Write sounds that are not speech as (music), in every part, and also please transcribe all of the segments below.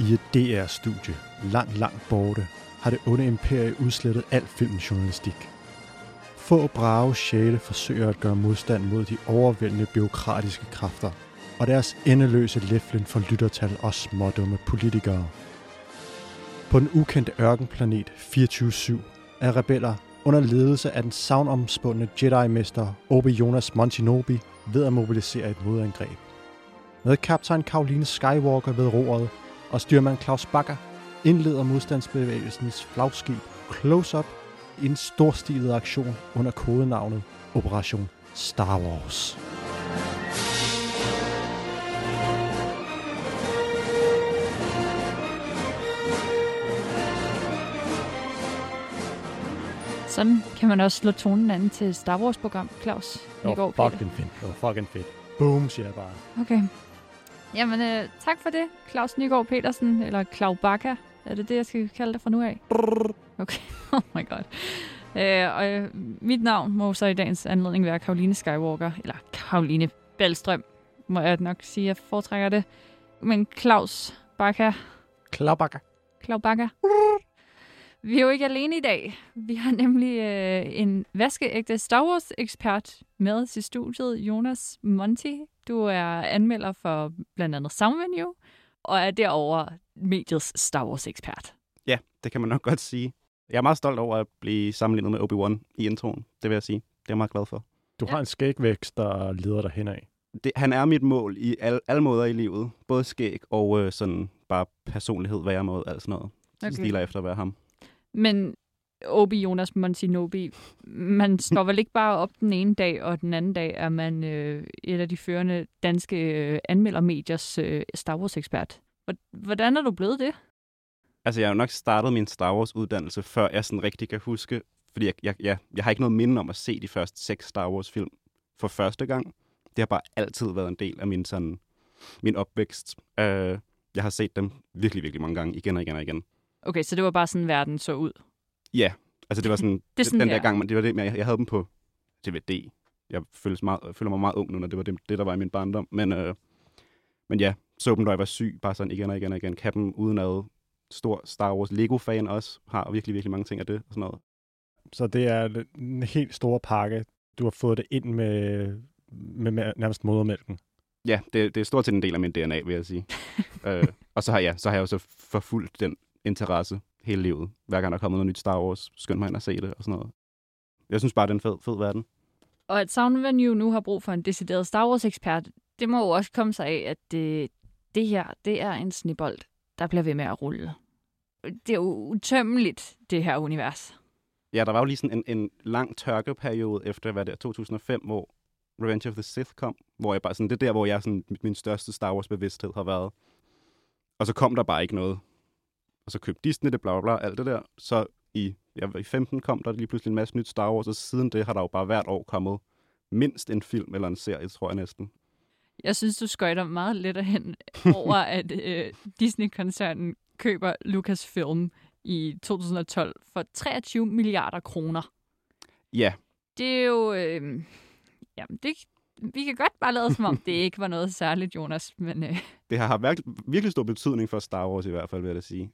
I et DR-studie, langt, langt borte, har det onde imperie udslettet al filmjournalistik. Få brave sjæle forsøger at gøre modstand mod de overvældende byråkratiske kræfter, og deres endeløse læflen for lyttertal og smådumme politikere. På den ukendte ørkenplanet 24-7 er rebeller under ledelse af den savnomspundne Jedi-mester Obi-Jonas Montinobi ved at mobilisere et modangreb. Med kaptajn Karoline Skywalker ved roret og styrmand Claus Bakker indleder modstandsbevægelsens flagskib Close Up i en storstilet aktion under kodenavnet Operation Star Wars. Sådan kan man også slå tonen an til Star Wars-program, Claus. Det var fucking fedt. Det var fucking fedt. Boom, siger jeg bare. Okay. Jamen, øh, tak for det, Claus Nygaard Petersen, eller Klau Bakker. Er det det, jeg skal kalde dig fra nu af? Okay, (laughs) oh my god. Øh, og øh, mit navn må så i dagens anledning være Karoline Skywalker, eller Karoline Bælstrøm, må jeg nok sige, jeg foretrækker det. Men Claus Bakker, Klabakker. Klau Bakker. Vi er jo ikke alene i dag. Vi har nemlig øh, en vaskeægte Star Wars-ekspert med til studiet, Jonas Monti. Du er anmelder for blandt andet Soundvenue, og er derover mediets Star Wars-ekspert. Ja, det kan man nok godt sige. Jeg er meget stolt over at blive sammenlignet med Obi-Wan i introen, det vil jeg sige. Det er jeg meget glad for. Du har en skægvækst, der leder dig henad. Det, han er mit mål i al, alle måder i livet. Både skæg og øh, sådan bare personlighed, væremåde, alt sådan noget. Okay. Okay. Stiler efter at være ham. Men Obi Jonas Montinobi, man står vel ikke bare op den ene dag, og den anden dag er man øh, et af de førende danske øh, anmeldermediers øh, Star Wars-ekspert. Hvordan er du blevet det? Altså, jeg har jo nok startet min Star Wars-uddannelse, før jeg sådan rigtig kan huske. Fordi jeg, jeg, jeg, jeg har ikke noget minde om at se de første seks Star Wars-film for første gang. Det har bare altid været en del af min, sådan, min opvækst. Uh, jeg har set dem virkelig, virkelig mange gange, igen og igen og igen. Okay, så det var bare sådan, verden så ud. Ja, altså det var sådan, Det sådan den der her. gang, man- det var det, jeg, jeg havde dem på DVD. Jeg føles meget, jeg føler mig meget ung nu, når det var det, det der var i min barndom. Men, øh, men ja, så dem, da jeg var syg, bare sådan igen og igen og igen. Kan dem uden ad. Stor Star Wars Lego-fan også. Har virkelig, virkelig mange ting af det og sådan noget. Så det er en helt stor pakke. Du har fået det ind med, med, med nærmest modermælken. Ja, det, det er stort set en del af min DNA, vil jeg sige. (laughs) øh, og så har, jeg, så har jeg jo så forfulgt den interesse hele livet. Hver gang der er kommet noget nyt Star Wars, skynd mig ind og se det og sådan noget. Jeg synes bare, det er en fed, fed verden. Og at Soundvenue nu har brug for en decideret Star Wars-ekspert, det må jo også komme sig af, at det, det her, det er en snibbold, der bliver ved med at rulle. Det er jo utømmeligt, det her univers. Ja, der var jo lige sådan en, en lang tørkeperiode efter, hvad det er, 2005, hvor Revenge of the Sith kom, hvor jeg bare sådan, det er der, hvor jeg sådan, min største Star Wars bevidsthed har været. Og så kom der bare ikke noget. Og så købte Disney det, bla bla bla, alt det der. Så i, ja, i 15 kom der lige pludselig en masse nyt Star Wars, og siden det har der jo bare hvert år kommet mindst en film eller en serie, tror jeg næsten. Jeg synes, du skøjter meget lidt hen (laughs) over, at øh, Disney-koncernen køber Lucasfilm i 2012 for 23 milliarder kroner. Ja, Det er jo... Øh, jamen, det, vi kan godt bare lade som om, det (laughs) ikke var noget særligt, Jonas. Men øh, det har haft virkelig, virkelig stor betydning for Star Wars i hvert fald, vil jeg da sige.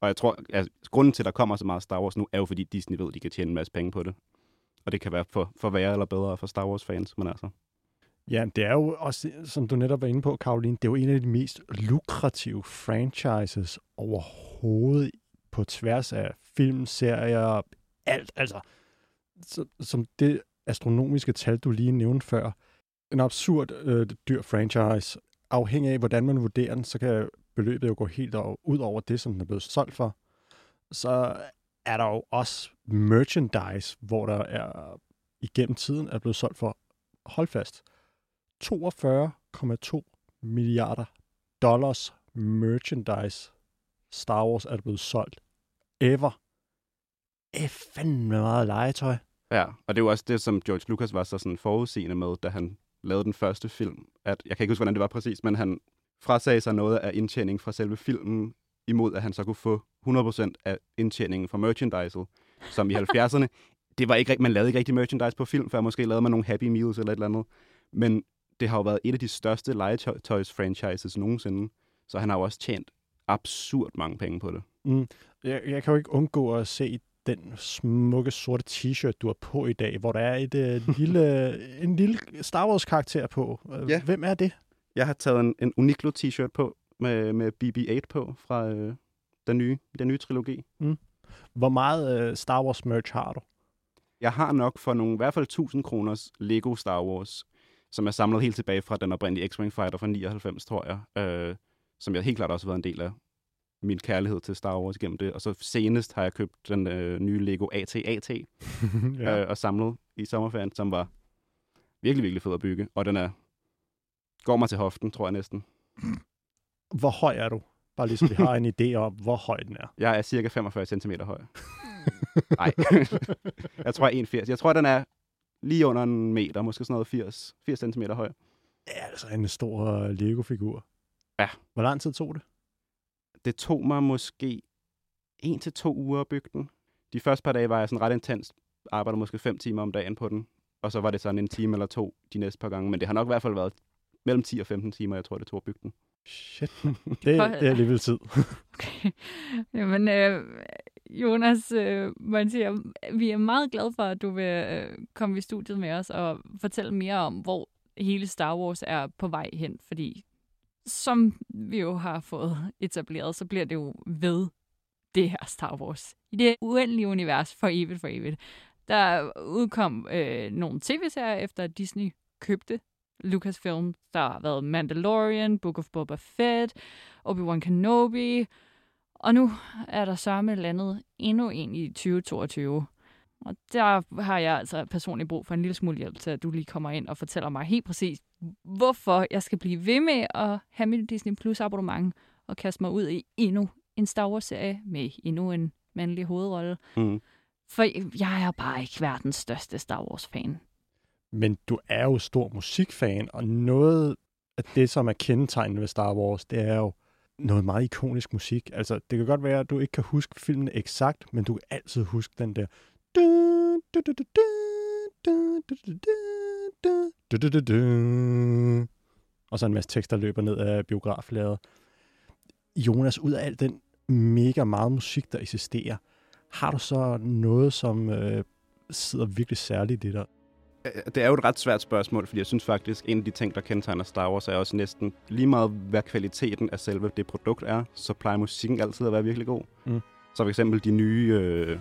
Og jeg tror, at grunden til, at der kommer så meget Star Wars nu, er jo fordi Disney ved, at de kan tjene en masse penge på det. Og det kan være for, for værre eller bedre for Star Wars-fans, men altså. Ja, det er jo også, som du netop var inde på, Karoline, det er jo en af de mest lukrative franchises overhovedet på tværs af film, serier, alt. Altså, som det astronomiske tal, du lige nævnte før. En absurd øh, dyr franchise. Afhængig af, hvordan man vurderer den, så kan beløbet jo går helt over, ud over det, som den er blevet solgt for. Så er der jo også merchandise, hvor der er igennem tiden er blevet solgt for, hold fast, 42,2 milliarder dollars merchandise Star Wars er blevet solgt. Ever. Det er fandme meget legetøj. Ja, og det er jo også det, som George Lucas var så sådan forudseende med, da han lavede den første film. At, jeg kan ikke huske, hvordan det var præcis, men han frasagde sig noget af indtjening fra selve filmen, imod at han så kunne få 100% af indtjeningen fra merchandise, som i (laughs) 70'erne det var ikke, man lavede ikke rigtig merchandise på film, før måske lavede man nogle Happy Meals eller et eller andet. Men det har jo været et af de største legetøjs-franchises nogensinde. Så han har jo også tjent absurd mange penge på det. Mm. Jeg, jeg kan jo ikke undgå at se den smukke sorte t-shirt, du har på i dag, hvor der er et uh, lille, (laughs) en lille Star Wars-karakter på. Uh, Ja. Hvem er det? Jeg har taget en, en Uniqlo t-shirt på med, med BB-8 på fra øh, den, nye, den nye trilogi. Hvor meget uh, Star Wars merch har du? Jeg har nok for nogle, i hvert fald 1000 kroners Lego Star Wars, som er samlet helt tilbage fra den oprindelige X-Wing Fighter fra 99, tror jeg. Øh, som jeg helt klart også har været en del af min kærlighed til Star Wars gennem det. Og så senest har jeg købt den øh, nye Lego AT-AT (laughs) ja. øh, og samlet i sommerferien, som var virkelig, virkelig fed at bygge. Og den er går mig til hoften, tror jeg næsten. Hvor høj er du? Bare lige så vi har en idé om, hvor høj den er. Jeg er cirka 45 cm høj. Nej, (laughs) jeg tror, jeg er 1,80. Jeg tror, den er lige under en meter, måske sådan noget 80, 80 cm høj. Ja, altså en stor øh, Lego-figur. Ja. Hvor lang tid tog det? Det tog mig måske en til to uger at bygge den. De første par dage var jeg sådan ret intens. Arbejdede måske fem timer om dagen på den. Og så var det sådan en time eller to de næste par gange. Men det har nok i hvert fald været mellem 10 og 15 timer, jeg tror, det tog at bygge den. Shit, det, det er alligevel tid. (laughs) Okay. Jamen, øh, Jonas, øh, man siger, vi er meget glade for, at du vil øh, komme i studiet med os og fortælle mere om, hvor hele Star Wars er på vej hen. Fordi som vi jo har fået etableret, så bliver det jo ved det her Star Wars. I det uendelige univers for evigt for evigt. Der udkom øh, nogle tv-serier efter at Disney købte Lucasfilm. Der har været Mandalorian, Book of Boba Fett, Obi-Wan Kenobi, og nu er der sørme landet endnu en i 2022. Og der har jeg altså personligt brug for en lille smule hjælp til, at du lige kommer ind og fortæller mig helt præcis, hvorfor jeg skal blive ved med at have mit Disney Plus abonnement og kaste mig ud i endnu en Star Wars-serie med endnu en mandlig hovedrolle. Mm. For jeg er bare ikke verdens største Star Wars-fan. Men du er jo stor musikfan, og noget af det, som er kendetegnende ved Star Wars, det er jo noget meget ikonisk musik. Altså, det kan godt være, at du ikke kan huske filmen eksakt, men du kan altid huske den der... Og så en masse tekster løber ned af biografladet. Jonas, ud af al den mega meget musik, der eksisterer, har du så noget, som øh, sidder virkelig særligt i dig? Øh, Det er jo et ret svært spørgsmål, fordi jeg synes faktisk, en af de ting, der kendetegner Star Wars, er også næsten lige meget, hvad kvaliteten af selve det produkt er, så plejer musikken altid at være virkelig god. Mm. Så for eksempel de nye, øh,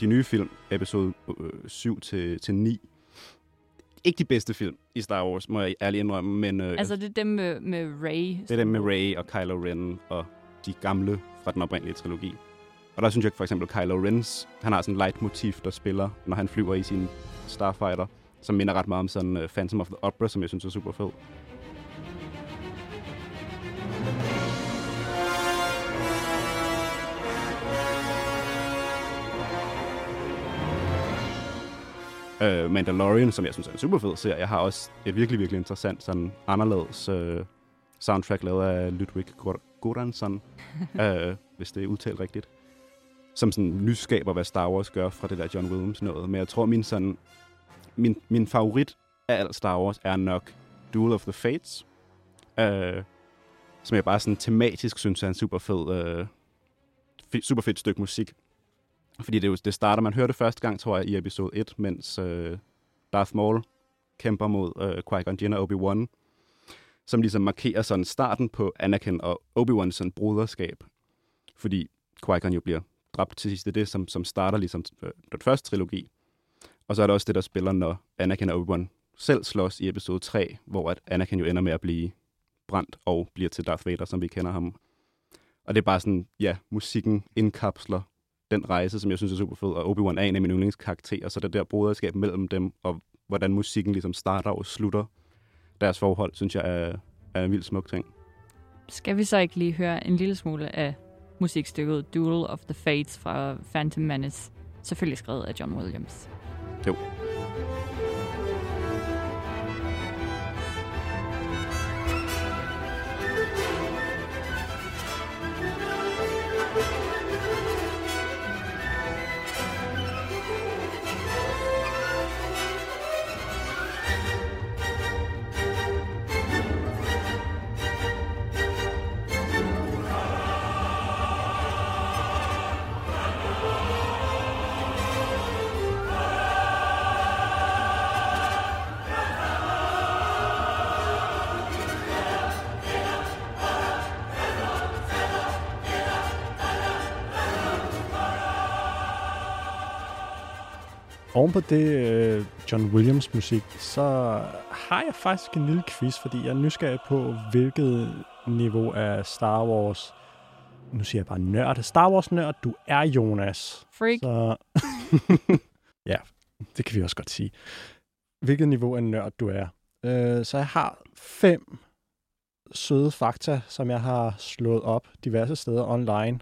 de nye film, episode øh, 7 til, til 9, ikke de bedste film i Star Wars, må jeg ærligt indrømme, men øh, Altså, det er dem med, med Ray. det er dem med Rey og Kylo Ren og de gamle fra den oprindelige trilogi. Og der synes jeg for eksempel, Kylo Rens, han har sådan en leitmotiv, der spiller, når han flyver i sin Starfighter, som minder ret meget om sådan uh, Phantom of the Opera, som jeg synes er super fed. Uh, Mandalorian, som jeg synes er en super fed serie, har også et virkelig, virkelig interessant, sådan anderledes uh, soundtrack lavet af Ludwig Gor- Goransson, uh, (laughs) hvis det er udtalt rigtigt, som sådan nyskaber, hvad Star Wars gør fra det der John Williams noget. Men jeg tror, min sådan min, min favorit af alt Star Wars er nok Duel of the Fates, øh, som jeg bare sådan tematisk synes er en super fed, øh, super fedt stykke musik. Fordi det, jo, det starter, man hører det første gang, tror jeg, i episode 1, mens øh, Darth Maul kæmper mod øh, Qui-Gon Jinn og Obi-Wan, som ligesom markerer sådan starten på Anakin og Obi-Wans sådan broderskab. Fordi Qui-Gon jo bliver dræbt til sidst. Det er det, som, som starter ligesom øh, den første trilogi. Og så er der også det, der spiller, når Anakin og Obi-Wan selv slås i episode 3, hvor at Anakin jo ender med at blive brændt og bliver til Darth Vader, som vi kender ham. Og det er bare sådan, ja, musikken indkapsler den rejse, som jeg synes er super fed, og Obi-Wan er en af mine yndlingskarakterer, så det der broderskab mellem dem, og hvordan musikken ligesom starter og slutter deres forhold, synes jeg er, er en vild smuk ting. Skal vi så ikke lige høre en lille smule af musikstykket Duel of the Fates fra Phantom Menace, selvfølgelig skrevet af John Williams. Jo. Oven på det øh, John Williams musik, så har jeg faktisk en lille quiz, fordi jeg er nysgerrig på, hvilket niveau af Star Wars, nu siger jeg bare nørd, Star Wars nørd, du er Jonas. Freak. Så (laughs) ja, det kan vi også godt sige. Hvilket niveau af nørd du er. Øh, så jeg har fem søde fakta, som jeg har slået op diverse steder online.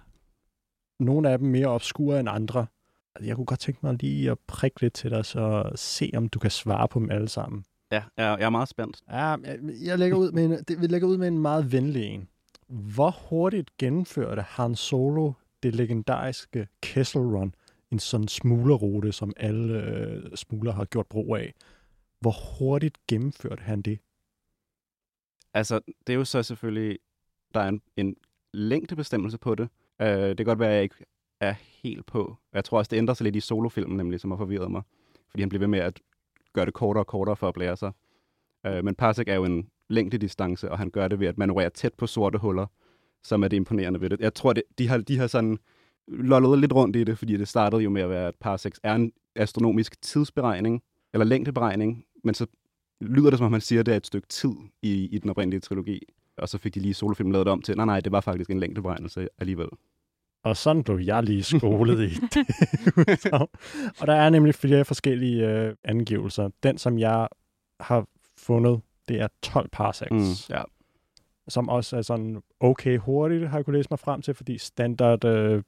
Nogle af dem mere obskure end andre. Altså, Jeg kunne godt tænke mig lige at prikke lidt til dig, så se om du kan svare på dem alle sammen. Ja, jeg, jeg er meget spændt. Ja, jeg, jeg lægger ud med en, det, vi lægger ud med en meget venlig en. Hvor hurtigt gennemførte Han Solo det legendariske Kessel Run, en sådan smuglerrute, som alle øh, smugler har gjort brug af? Hvor hurtigt gennemførte han det? Altså, det er jo så selvfølgelig, der er en, en længdebestemmelse på det. Uh, det kan godt være, at jeg ikke er helt på. Jeg tror også, det ændrer sig lidt i solofilmen, nemlig, som har forvirret mig. Fordi han bliver ved med at gøre det kortere og kortere for at blære sig. Øh, men Parsec er jo en længdedistance, og han gør det ved at manøvrere tæt på sorte huller, som er det imponerende ved det. Jeg tror, det, de, har, de har sådan lollet lidt rundt i det, fordi det startede jo med at være, at Parsec er en astronomisk tidsberegning, eller længdeberegning, men så lyder det, som om man siger, at det er et stykke tid i, i den oprindelige trilogi. Og så fik de lige solofilmen lavet om til, nej nej, det var faktisk en længdeberegnelse alligevel. Og sådan blev jeg lige (laughs) skolet i det. og der er nemlig flere forskellige øh, angivelser. Den, som jeg har fundet, det er 12 parsecs. Mm, ja. som også er sådan okay hurtigt, har jeg kunne læse mig frem til, fordi standard øh,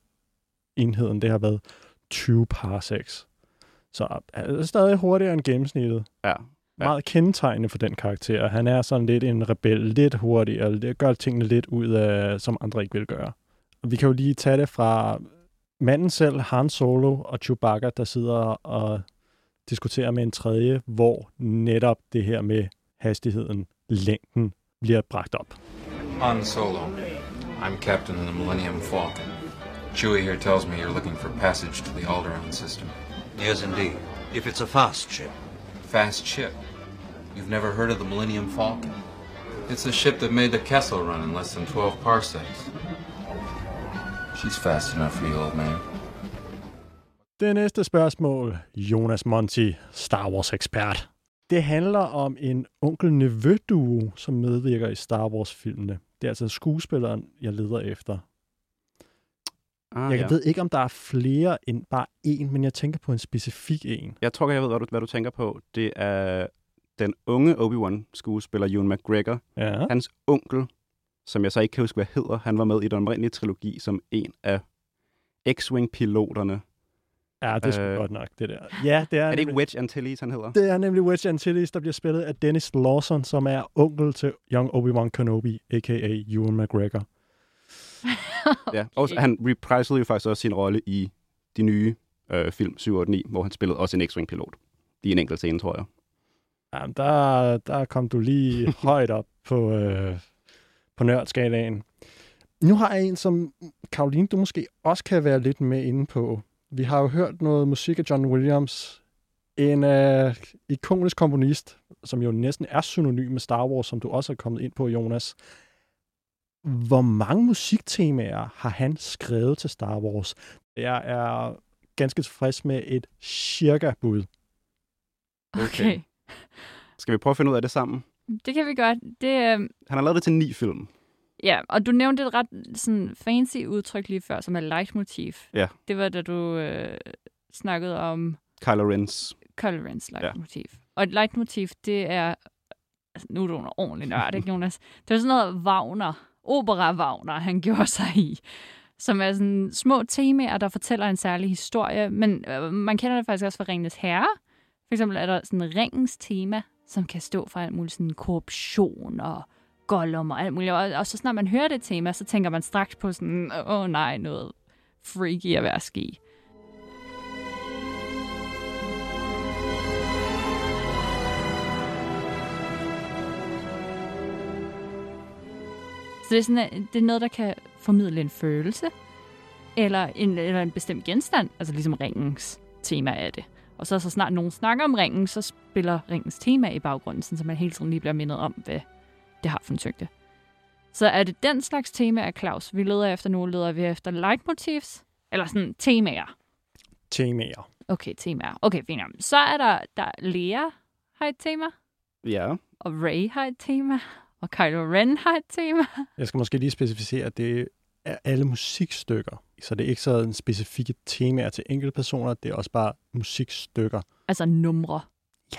enheden, det har været 20 parsecs. Så er det stadig hurtigere end gennemsnittet. Ja. Ja. Meget kendetegnende for den karakter. Han er sådan lidt en rebel, lidt hurtig, og det gør tingene lidt ud af, som andre ikke vil gøre. Og vi kan jo lige tage det fra manden selv, Han Solo og Chewbacca, der sidder og diskuterer med en tredje, hvor netop det her med hastigheden, længden, bliver bragt op. Han Solo. I'm captain of the Millennium Falcon. Chewie here tells me you're looking for passage to the Alderaan system. Yes, indeed. If it's a fast ship. Fast ship. You've never heard of the Millennium Falcon? It's a ship that made the Kessel run in less than 12 parsecs. She's fast enough for you, old man. Det næste spørgsmål, Jonas Monti, Star Wars-ekspert. Det handler om en onkel-nevø-duo, som medvirker i Star Wars-filmene. Det er altså skuespilleren, jeg leder efter. Ah, Jeg ja. ved ikke, om der er flere end bare én, men jeg tænker på en specifik en. Jeg tror, jeg ved, hvad du, hvad du tænker på. Det er den unge Obi-Wan-skuespiller, Ewan McGregor. Ja. Hans onkel, som jeg så ikke kan huske, hvad hedder, han var med i den oprindelige trilogi som en af X-Wing-piloterne. Ja, det er sgu Øh, godt nok, det der. Ja, det er, Er det ikke Wedge Antilles, han hedder? det er nemlig Wedge Antilles, der bliver spillet af Dennis Lawson, som er onkel til Young Obi-Wan Kenobi, a.k.a. Ewan McGregor. Ja, (laughs) og han reprisede jo faktisk også sin rolle i de nye øh, film 7 og 9, hvor han spillede også en X-Wing-pilot. I en enkelt scene, tror jeg. Jamen, der, der kom du lige (laughs) højt op på, øh, på nørdskalaen. Nu har jeg en, som Karoline, du måske også kan være lidt med inde på. Vi har jo hørt noget musik af John Williams, en øh, ikonisk komponist, som jo næsten er synonym med Star Wars, som du også er kommet ind på, Jonas. Hvor mange musiktemaer har han skrevet til Star Wars? Jeg er ganske tilfreds med et cirka bud. Okay. Skal vi prøve at finde ud af det sammen? Det kan vi godt. Det, øh, Han har lavet det til ni film. ja, og du nævnte et ret sådan, fancy udtryk lige før, som er leitmotiv. Ja. Det var da du øh, snakkede om Kylo Ren's. Kylo Ren's leitmotiv. Ja. Og et leitmotiv, det er... Altså, nu er du en ordentlig nørd, ikke, Jonas? Det er sådan noget Wagner, opera Wagner, han gjorde sig i. Som er sådan små temaer, der fortæller en særlig historie. Men øh, man kender det faktisk også fra Ringens Herre. For eksempel er der sådan ringens tema, som kan stå for alt muligt sådan korruption og Gollum og alt muligt. Og, og så snart man hører det tema, så tænker man straks på sådan, åh oh, nej, noget freaky at være ski. Så det er, sådan, det er noget, der kan formidle en følelse, eller en, eller en bestemt genstand, altså ligesom ringens tema er det. Og så, så snart nogen snakker om ringen, så spiller ringens tema i baggrunden, sådan, så man hele tiden lige bliver mindet om, hvad det har for en tyngde. Så er det den slags temaer, Claus, vi leder efter nu? Leder vi efter leitmotivs? Eller sådan temaer? Temaer. Okay, temaer. Okay, fint. Så er der, der Lea har et tema, Ja. og Ray har et tema, og Kylo Ren har et tema. Jeg skal måske lige specificere, at det er alle musikstykker. Så det er ikke sådan specifikke temaer til enkelte personer, det er også bare musikstykker. Altså numre. Ja.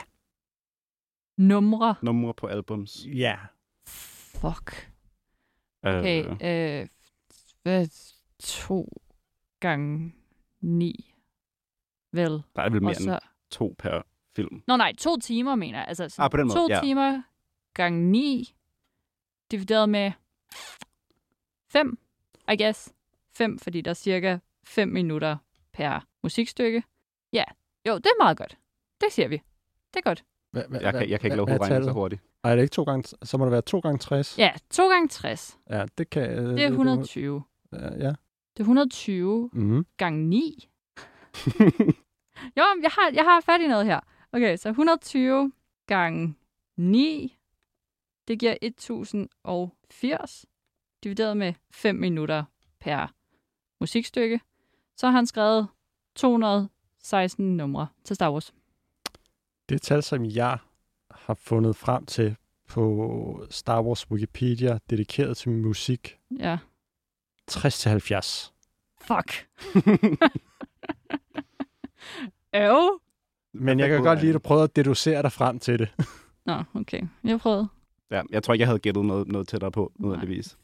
Numre. Numre på albums. Ja. Fuck. Okay, Øh, øh, hvad, to gange ni. Vel. der er vel mere Og så... end to per film. Nå nej, to timer mener jeg. Altså, Ah, på den måde, to ja. timer gange ni, divideret med fem, I guess. Fem, fordi der er cirka fem minutter per musikstykke. Ja, jo, det er meget godt. Det siger vi. Det er godt. Hva, hva, Jeg kan, jeg kan ikke er hovedregning så hurtigt. Ej, er det ikke to gange, så må det være to gange 60. Ja, to gange 60. Ja, det kan... øh, Det er 120. Ja. ja. Det er 120 Mm-hmm. gange 9. (laughs) Jo, jeg har, jeg har fat i noget her. Okay, så 120 gange 9, det giver 1080, divideret med 5 minutter per musikstykke. Så har han skrevet 216 numre til Star Wars. Det tal, som jeg har fundet frem til på Star Wars Wikipedia, dedikeret til musik, Ja, 60-70. fuck. (laughs) Øv. Men jeg kan godt lide, at du prøver at deducere dig frem til det. Nå, okay. Jeg prøvede. Ja, jeg tror ikke, jeg havde gættet noget, noget tættere på, nødvendigvis.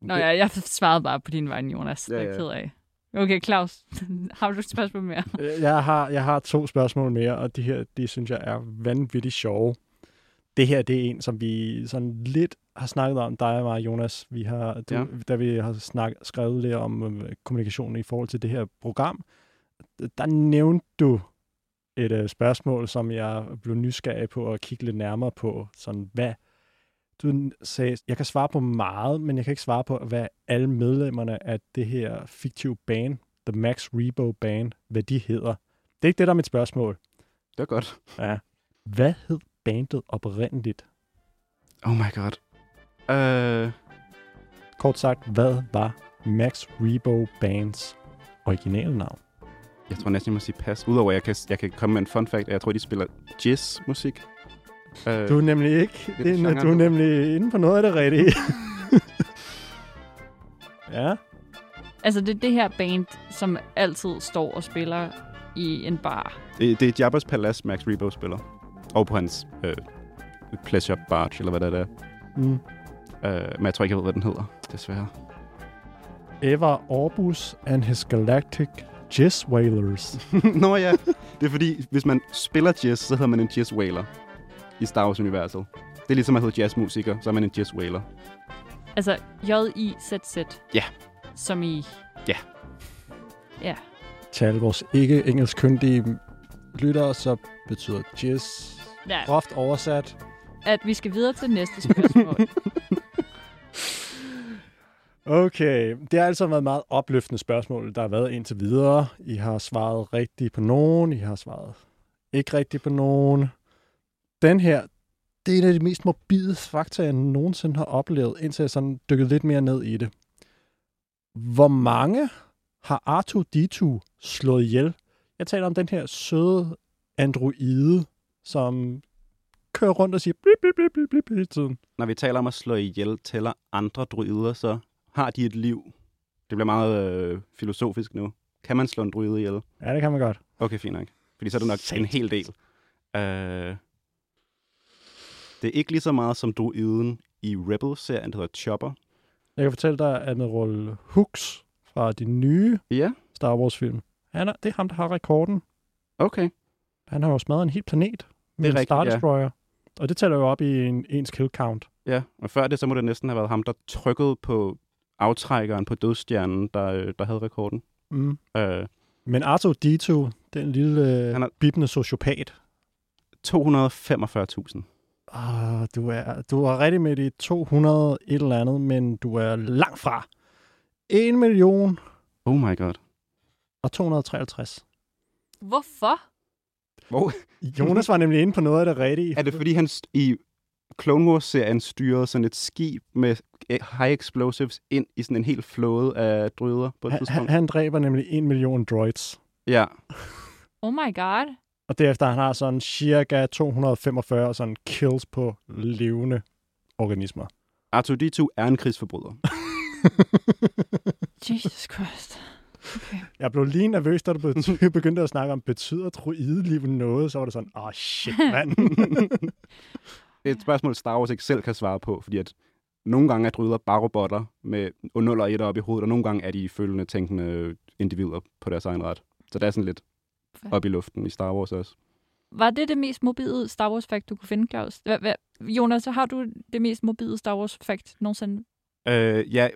Nå ja, jeg svarede bare på din vej, Jonas. Det er Ja, jeg ja. ked af. Okay, Claus, (laughs) har du et spørgsmål mere? Jeg har, jeg har to spørgsmål mere, og de her, de synes jeg er vanvittigt sjove. Det her, det er en, som vi sådan lidt har snakket om, dig og mig, Jonas. Vi har, du, Ja. ja. Da vi har snak, skrevet lidt om øh, kommunikationen i forhold til det her program, der nævnte du et øh, spørgsmål, som jeg blev nysgerrig på at kigge lidt nærmere på. Sådan, hvad, du sagde, jeg kan svare på meget, men jeg kan ikke svare på, hvad alle medlemmerne af det her fiktive band, The Max Rebo Band, hvad de hedder. Det er ikke det, der er mit spørgsmål. Det var godt. Ja. Hvad hed bandet oprindeligt? Oh my god. Øh, Kort sagt, hvad var Max Rebo Bands originale navn? jeg tror næsten, jeg må sige pas. Udover, at jeg kan, jeg kan komme med en fun fact. Jeg tror, de spiller jazz-musik. Øh, Du er nemlig ikke, det det er, du er nemlig inde på noget af det rigtige. (laughs) ja, Altså, det er det her band, som altid står og spiller i en bar. det, det er Jabba's Palace, Max Rebo spiller. Og på hans øh, Pleasure Barge, eller hvad det er. mm. Øh, men jeg tror ikke, jeg ved, hvad den hedder, desværre. Ever Orbus and his Galactic Jizz Whalers. (laughs) Nå ja, det er fordi, hvis man spiller jazz, så hedder man en jazz whaler i Star Wars-universet. Det er ligesom at hedde jazzmusiker, så er man en jazz whaler. Altså, J-I-Z-Z. Ja. Som i... Ja. Ja. Til alle vores ikke engelsk kyndige lyttere, så betyder jizz ja. groft oversat At vi skal videre til næste spørgsmål. (laughs) Okay, det har altså været et meget opløftende spørgsmål, der har været indtil videre. I har svaret rigtigt på nogen, I har svaret ikke rigtigt på nogen. Den her, det er en af de mest morbide fakta, jeg nogensinde har oplevet, indtil jeg sådan dykket lidt mere ned i det. Hvor mange har R2-D2 slået ihjel? Jeg taler om den her søde androide, som kører rundt og siger blip, blip, blip, blip, blip hele tiden. Når vi taler om at slå ihjel, tæller andre druider, så har de et liv. Det bliver meget øh, filosofisk nu. Kan man slå en druide ihjel? Ja, det kan man godt. Okay, fint nok. Fordi så er det nok en hel del. Øh, det er ikke lige så meget som druiden i Rebel-serien, der hedder Chopper. Jeg kan fortælle dig, at Admiral Hooks fra de nye Ja, Star Wars-film, han er, det er ham, der har rekorden. okay. Han har jo smadret en hel planet med Det er en Star ja. Destroyer. Og det tæller jo op i en ens kill count. Ja, og før det, så må det næsten have været ham, der trykkede på aftrækkeren på dødstjernen, der, øh, der havde rekorden. Mm. Øh, Men R2-D2, den lille Han er... bibende sociopat, 245.000. ah, du, er, du er rigtig med i 200 et eller andet, men du er langt fra. 1 million Oh my god. og 253. Hvorfor? Hvor? (laughs) Jonas var nemlig inde på noget af det rigtige. Er det fordi, han st- i Clone Wars-serien styrede sådan et skib med eh, high explosives ind i sådan en hel flåde af druider på et Han, han, tidspunkt? han dræber nemlig 1 million droids. Ja. Oh my god. Og derefter han har sådan cirka 245 sådan kills på levende organismer. R2-D2 er en krigsforbryder. (laughs) Jesus Christ. Jeg blev lige nervøs, da du be- (laughs) begyndte at snakke om, betyder droideliv noget? Så var det sådan, åh oh, shit, (laughs) mand. Det er et spørgsmål, Star Wars ikke selv kan svare på, fordi at nogle gange er druider bare robotter med 0 og 1 op i hovedet, og nogle gange er de følende, tænkende individer på deres egen ret. Så det er sådan lidt op i luften i Star Wars også. Var det det mest mobile Star Wars fact, du kunne finde, Claus? Hva, hva, Jonas, så har du det mest mobile Star Wars fact nogensinde? Øh, ja,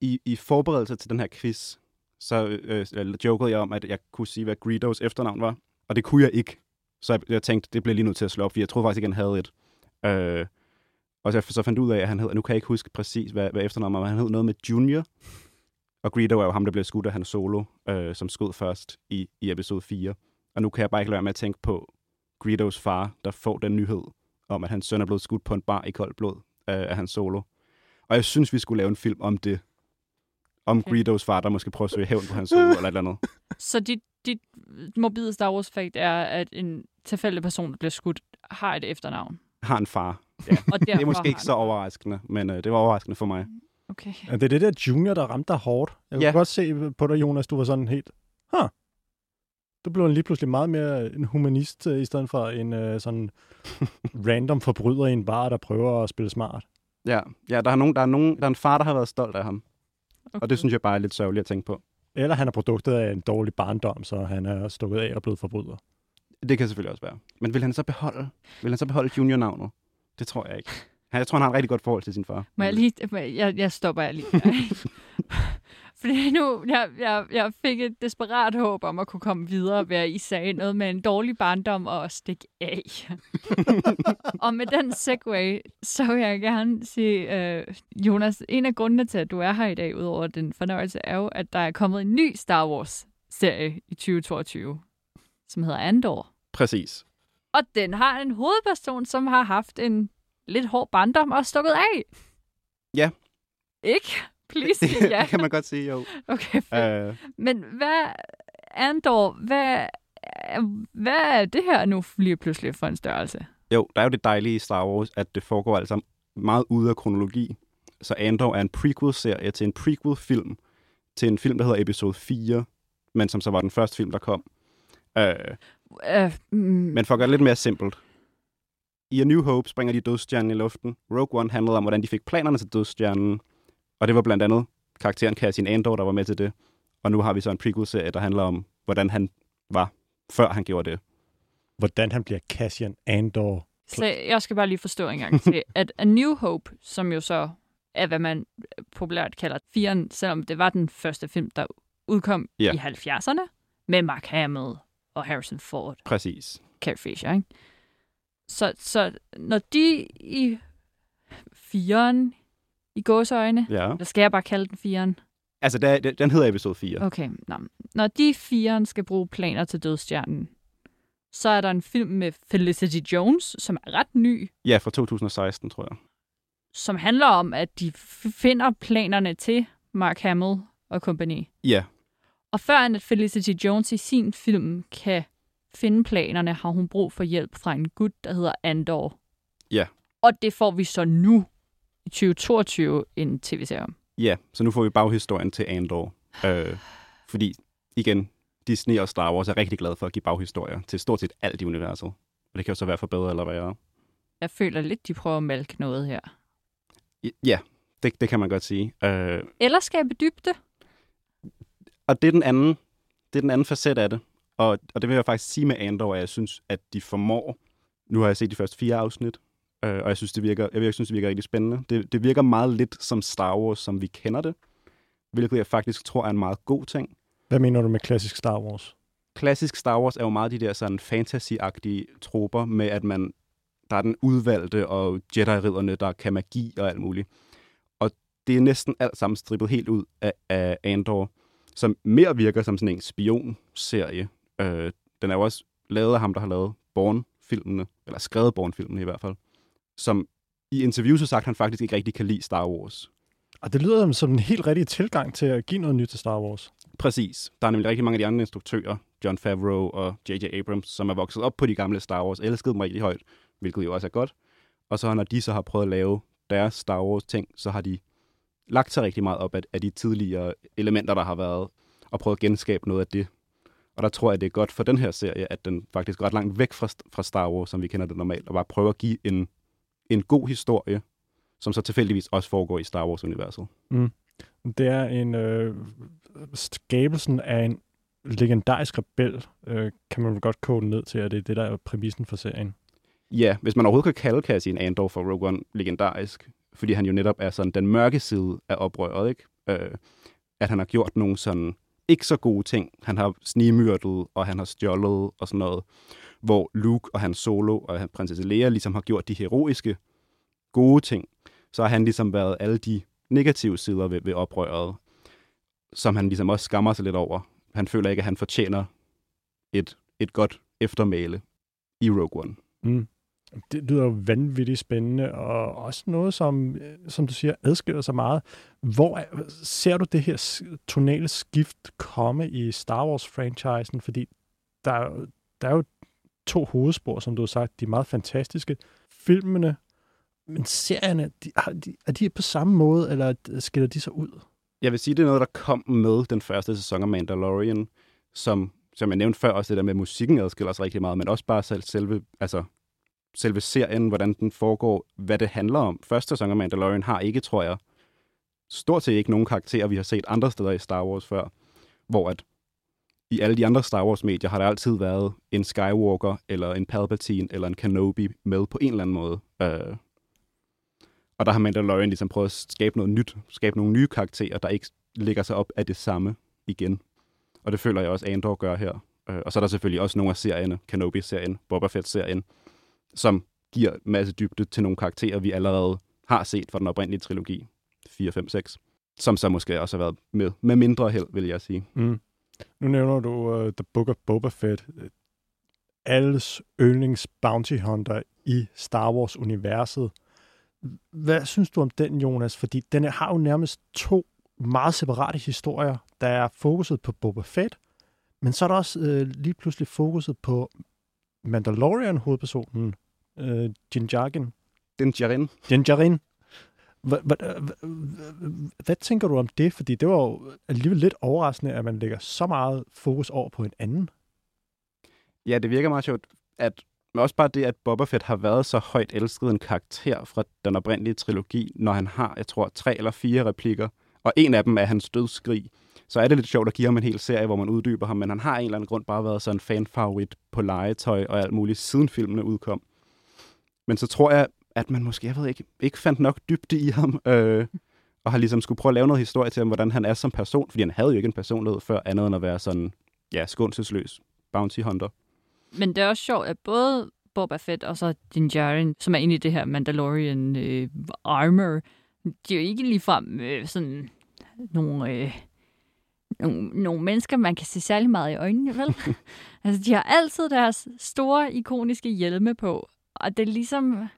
i, i forberedelse til den her quiz, så øh, jokede jeg om, at jeg kunne sige, hvad Greedos efternavn var, og det kunne jeg ikke. Så jeg, jeg tænkte, det blev lige nødt til at slå op, for jeg troede faktisk ikke, han havde et. Øh, og så, så fandt ud af, at han hed, nu kan jeg ikke huske præcis, hvad, hvad efternavnet var, men han hed noget med Junior. Og Greedo er jo ham, der blev skudt af Han Solo, øh, som skød først i, i episode 4. Og nu kan jeg bare ikke lade være med at tænke på Greedos far, der får den nyhed om, at hans søn er blevet skudt på en bar i koldt blod øh, af Han Solo. Og jeg synes, vi skulle lave en film om det. Om Okay. Greedos far, der måske prøver at søge hævn på Han Solo eller et eller andet. (laughs) Så dit, dit mobile Star Wars fact er, at en tilfældig person, der bliver skudt, har et efternavn. Har en far. Og Det er måske ikke så overraskende, men øh, det var overraskende for mig. Okay. Ja, det er det der junior, der ramte dig hårdt. Jeg kunne Ja. godt se på dig, Jonas, du var sådan helt, huh. Du blev lige pludselig meget mere en humanist, øh, i stedet for en øh, sådan (laughs) random forbryder i en bar, der prøver at spille smart. Ja, ja der, er nogen, der, er nogen, der er en far, der har været stolt af ham. okay. Og det synes jeg bare er lidt sørgeligt at tænke på. Eller han er produktet af en dårlig barndom, så han er stukket af og blevet forbryder. Det kan selvfølgelig også være. Men vil han så beholde, vil han så beholde junior-navnet? Det tror jeg ikke. Jeg tror, han har et rigtig godt forhold til sin far. Må jeg lige... Jeg, jeg, jeg stopper lige. (laughs) Fordi nu, jeg, jeg, jeg fik et desperat håb om at kunne komme videre ved, at I sagde noget med en dårlig barndom og at stikke af. (laughs) og med den segue, så vil jeg gerne sige, øh, Jonas, en af grundene til, at du er her i dag, udover den fornøjelse, er jo, at der er kommet en ny Star Wars-serie i 2022, som hedder Andor. Præcis. Og den har en hovedperson, som har haft en lidt hård barndom og stukket af. Ja. Ikke? Please Det, ja. det kan man godt sige, jo. Okay. Uh, Men hvad, Andor, hvad, hvad er det her nu lige pludselig for en størrelse? jo, der er jo det dejlige i Star Wars, at det foregår altså meget ude af kronologi. Så Andor er en prequel-serie til en prequel-film, til en film, der hedder Episode 4, men som så var den første film, der kom. Uh, Uh, mm, Men for at gøre det lidt mere simpelt. I A New Hope springer de dødstjernen i luften. Rogue One handlede om, hvordan de fik planerne til dødstjernen. Og det var blandt andet karakteren Cassian Andor, der var med til det. Og nu har vi så en prequel-serie, der handler om, hvordan han var, før han gjorde det. Hvordan han bliver Cassian Andor. så jeg skal bare lige forstå en gang til, at A New Hope, som jo så er, hvad man populært kalder firen, selvom det var den første film, der udkom Ja. i 70'erne, med Mark Hamill og Harrison Ford. Præcis. Carrie Fisher, ikke? Så, så når de i firen i gåseøjne, Ja. eller skal jeg bare kalde den firen? Altså, der, der- den hedder episode 4. Okay, nå. Når de firen skal bruge planer til dødstjernen, så er der en film med Felicity Jones, som er ret ny, Ja, fra 2016, tror jeg. som handler om, at de finder planerne til Mark Hamill og kompagni. Ja, Og før at Felicity Jones i sin film kan finde planerne, har hun brug for hjælp fra en gut, der hedder Andor. Ja. Og det får vi så nu i 2022 en tv-serie om. ja. Så nu får vi baghistorien til Andor. Øh, fordi, igen, Disney og Star Wars er rigtig glade for at give baghistorier til stort set alt i universet. Og det kan jo så være for bedre eller værre. Jeg føler lidt, de prøver at malke noget her. Ja, det, det kan man godt sige. Øh, Eller skabe dybde. og det er den anden, det er den anden facet af det. Og, og det vil jeg faktisk sige med Andor, at jeg synes, at de formår. Nu har jeg set de første fire afsnit, øh, og jeg synes, det virker, jeg, synes, det virker rigtig spændende. Det, det virker meget lidt som Star Wars, som vi kender det, hvilket jeg faktisk tror er en meget god ting. Hvad mener du med klassisk Star Wars? Klassisk Star Wars er jo meget de der sådan fantasy-agtige troper med, at man der er den udvalgte og Jedi-ridderne, der kan magi og alt muligt. Og det er næsten alt sammen strippet helt ud af, af Andor, som mere virker som sådan en spionserie. Øh, den er jo også lavet af ham, der har lavet Bourne-filmene, eller skrevet Bourne-filmene i hvert fald, som i interviews har sagt, at han faktisk ikke rigtig kan lide Star Wars. Og det lyder som en helt rigtig tilgang til at give noget nyt til Star Wars. Præcis. Der er nemlig rigtig mange af de andre instruktører, John Favreau og J.J. Abrams, som er vokset op på de gamle Star Wars, elskede dem rigtig højt, hvilket jo også er godt. Og så når de så har prøvet at lave deres Star Wars ting, så har de lagt sig rigtig meget op af, af de tidligere elementer, der har været, og prøvet at genskabe noget af det. Og der tror jeg, det er godt for den her serie, at den faktisk går ret langt væk fra, fra Star Wars, som vi kender det normalt, og bare prøver at give en, en god historie, som så tilfældigvis også foregår i Star Wars-universet. Mm. Det er en øh, skabelsen af en legendarisk rebel, øh, kan man vel godt kode ned til, at det er det, der er præmissen for serien. Ja, hvis man overhovedet kan kalde Cassian Andor for Rogue One legendarisk, fordi han jo netop er sådan den mørke side af oprøret, ikke? Øh, at han har gjort nogle sådan ikke så gode ting. Han har snimyrdet, og han har stjålet og sådan noget. Hvor Luke og hans solo og prinsesse Leia ligesom har gjort de heroiske, gode ting. Så har han ligesom været alle de negative sider ved, ved oprøret, som han ligesom også skammer sig lidt over. Han føler ikke, at han fortjener et, et godt eftermæle i Rogue One. Mm. Det lyder jo vanvittigt spændende, og også noget, som, øh, som du siger, adskiller sig meget. Hvor er, ser du det her tonale skift komme i Star Wars-franchisen? Fordi der, der er jo to hovedspor, som du har sagt, de er meget fantastiske. Filmene, men serierne, de, er, de, er de på samme måde, eller skiller de sig ud? Jeg vil sige, det er noget, der kom med den første sæson af Mandalorian, som, som jeg nævnte før, også det der med musikken adskiller sig rigtig meget, men også bare selv, selve, altså, selve serien, hvordan den foregår, hvad det handler om. Første sæson af Mandalorian har ikke, tror jeg, stort set ikke nogen karakterer, vi har set andre steder i Star Wars før, hvor at i alle de andre Star Wars-medier har der altid været en Skywalker, eller en Palpatine, eller en Kenobi med på en eller anden måde. Øh, og der har Mandalorian ligesom prøvet at skabe noget nyt, skabe nogle nye karakterer, der ikke ligger sig op af det samme igen. Og det føler jeg også, Andor gør her. Øh, og så er der selvfølgelig også nogle af serierne, Kenobi-serien, Boba Fett-serien, som giver en masse dybde til nogle karakterer, vi allerede har set fra den oprindelige trilogi, 4, 5, 6, som så måske også har været med, med mindre held, vil jeg sige. Mm. Nu nævner du uh, The Book of Boba Fett. Alles yndlings bounty hunter i Star Wars-universet. Hvad synes du om den, Jonas? Fordi den har jo nærmest to meget separate historier. Der er fokuset på Boba Fett, men så er der også øh, lige pludselig fokuset på Mandalorian-hovedpersonen, øh, Djarin. Din Djarin. Hvad tænker du om det? Fordi det var jo alligevel lidt overraskende, at man lægger så meget fokus over på en anden. Ja, det virker meget sjovt, at men også bare det, at Boba Fett har været så højt elsket en karakter fra den oprindelige trilogi, når han har, jeg tror, tre eller fire replikker, og en af dem er hans dødsskrig, så er det lidt sjovt at give ham en hel serie, hvor man uddyber ham, men han har en eller anden grund bare været sådan en fanfavorit på legetøj og alt muligt, siden filmene udkom. Men så tror jeg, at man måske, jeg ved ikke, ikke fandt nok dybde i ham, øh, og har ligesom skulle prøve at lave noget historie til ham, hvordan han er som person, fordi han havde jo ikke en personlighed før, andet end at være sådan, ja, skånselsløs bounty hunter. Men det er også sjovt, at både Boba Fett og så Din Djarin, som er inde i det her Mandalorian øh, armor, de er jo ikke ligefrem øh, sådan nogle, øh, nogle, nogle mennesker, man kan se særlig meget i øjnene, vel? (laughs) altså, de har altid deres store, ikoniske hjelme på, og det er ligesom,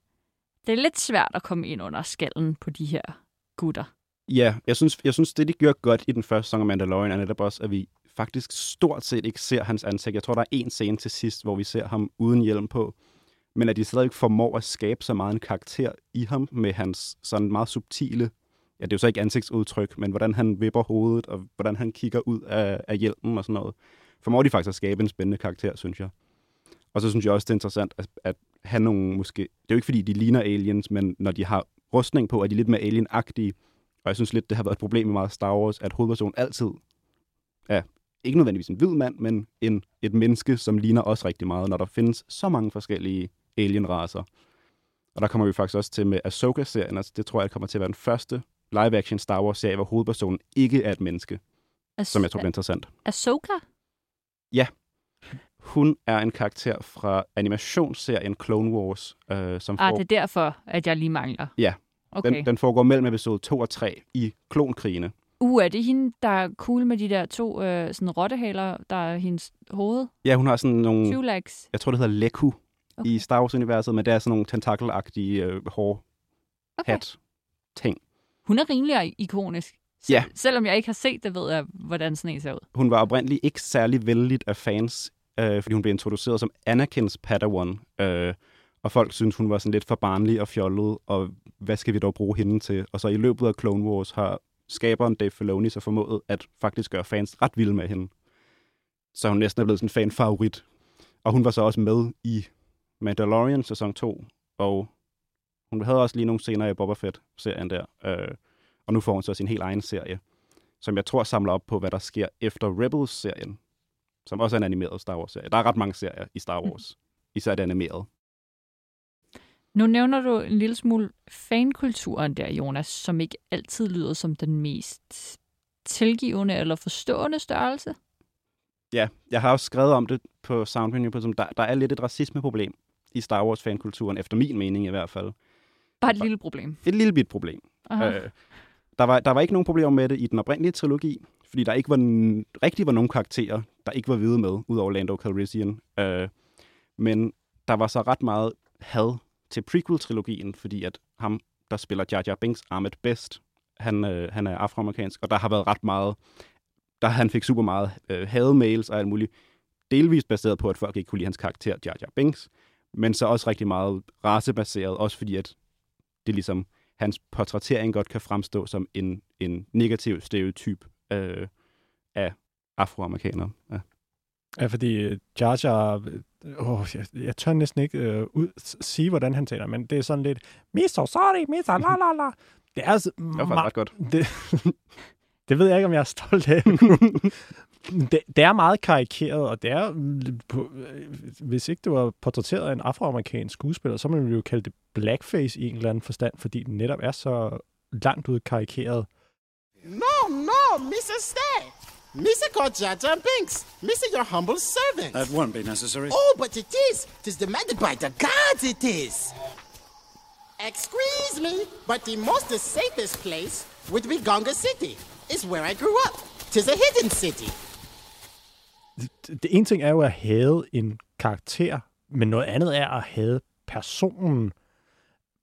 det er lidt svært at komme ind under skallen på de her gutter. Ja, jeg synes, jeg synes det de gør godt i den første sæson af Mandalorian, er netop også, at vi faktisk stort set ikke ser hans ansigt. Jeg tror, der er en scene til sidst, hvor vi ser ham uden hjelm på. Men at de stadig formår at skabe så meget en karakter i ham med hans sådan meget subtile, ja, det er jo så ikke ansigtsudtryk, men hvordan han vipper hovedet, og hvordan han kigger ud af, af hjelmen og sådan noget. Formår de faktisk at skabe en spændende karakter, synes jeg. Og så synes jeg også, det er interessant at, at have nogle måske... Det er jo ikke, fordi de ligner aliens, men når de har rustning på, er de lidt mere alien-agtige. Og jeg synes lidt, det har været et problem i meget Star Wars, at hovedpersonen altid er ikke nødvendigvis en hvid mand, men en, et menneske, som ligner os rigtig meget, når der findes så mange forskellige alien-raser. Og der kommer vi faktisk også til med Ahsoka-serien, altså det tror jeg kommer til at være den første live-action Star Wars-serie, hvor hovedpersonen ikke er et menneske, As- som jeg tror bliver interessant. Ahsoka? Ja. Hun er en karakter fra animationsserien Clone Wars. Øh, som ah, får... det er derfor, at jeg lige mangler. Ja. Okay. Den, den foregår mellem episode 2 og 3 i klonkrigene. Uh, er det hende, der er cool med de der to øh, sådan rottehaler, der er hendes hoved? Ja, hun har sådan nogle... Two legs. Jeg tror, det hedder Leku okay. i Star Wars-universet, men det er sådan nogle tentakelagtige øh, hår okay. hat ting. Hun er rimelig ikonisk, Ja. Selvom jeg ikke har set det, ved jeg, hvordan sådan en ser ud. Hun var oprindeligt ikke særlig vældigt af fans, øh, fordi hun blev introduceret som Anakins Padawan. Øh, og folk synes hun var sådan lidt for barnlig og fjollet, og hvad skal vi dog bruge hende til? Og så i løbet af Clone Wars har skaberen Dave Filoni så formået at faktisk gøre fans ret vilde med hende. Så hun næsten er blevet sådan en fan-favorit. Og hun var så også med i Mandalorian sæson 2, og hun havde også lige nogle scener i Boba Fett-serien der. Øh, og nu får hun så sin helt egen serie, som jeg tror samler op på, hvad der sker efter Rebels-serien, som også er en animeret Star Wars-serie. Der er ret mange serier i Star Wars, især det animerede. Nu nævner du en lille smule fankulturen der, Jonas, som ikke altid lyder som den mest tilgivende eller forstående størrelse. Ja, jeg har også skrevet om det på Soundvenue, som der, der er lidt et racismeproblem i Star Wars-fankulturen, efter min mening i hvert fald. Bare et lille problem. Et lille bit problem. Aha. Øh, der, var, der var ikke nogen problemer med det i den oprindelige trilogi, fordi der ikke var n- rigtig var nogen karakterer, der ikke var hvide med, udover Lando Calrissian. Øh, men der var så ret meget had til prequel-trilogien, fordi at ham, der spiller Jar Jar Binks, Ahmed Best, han, øh, han er afroamerikansk, og der har været ret meget, der han fik super meget øh, hademails og alt muligt, delvist baseret på, at folk ikke kunne lide hans karakter, Jar Jar Binks, men så også rigtig meget racebaseret, også fordi at det ligesom hans portrættering godt kan fremstå som en, en negativ stereotyp øh, af afroamerikanere. Ja. Ja, fordi øh, Jar Jar, åh, jeg, jeg tør næsten ikke øh, ud, sige, hvordan han taler, men det er sådan lidt, miso, sorry, miso, la la la. Det er altså, Det var ret godt. det, (laughs) det ved jeg ikke, om jeg er stolt af. (laughs) det, det er meget karikeret, og det er, øh, hvis ikke det var portrætteret af en afroamerikansk skuespiller, så ville man jo kalde det blackface i en eller anden forstand, fordi den netop er så langt ud karikeret. No, no, Mr. Stay. Mr. called Jar Jar Binks. Mr. your humble servant. That won't be necessary. oh, but it is. Tis demanded by the gods, it is. Excuse me, but the most the safest place would be Gonga City. It's where I grew up. Tis a hidden city. det, det ene ting er jo at have en karakter, men noget andet er at have personen.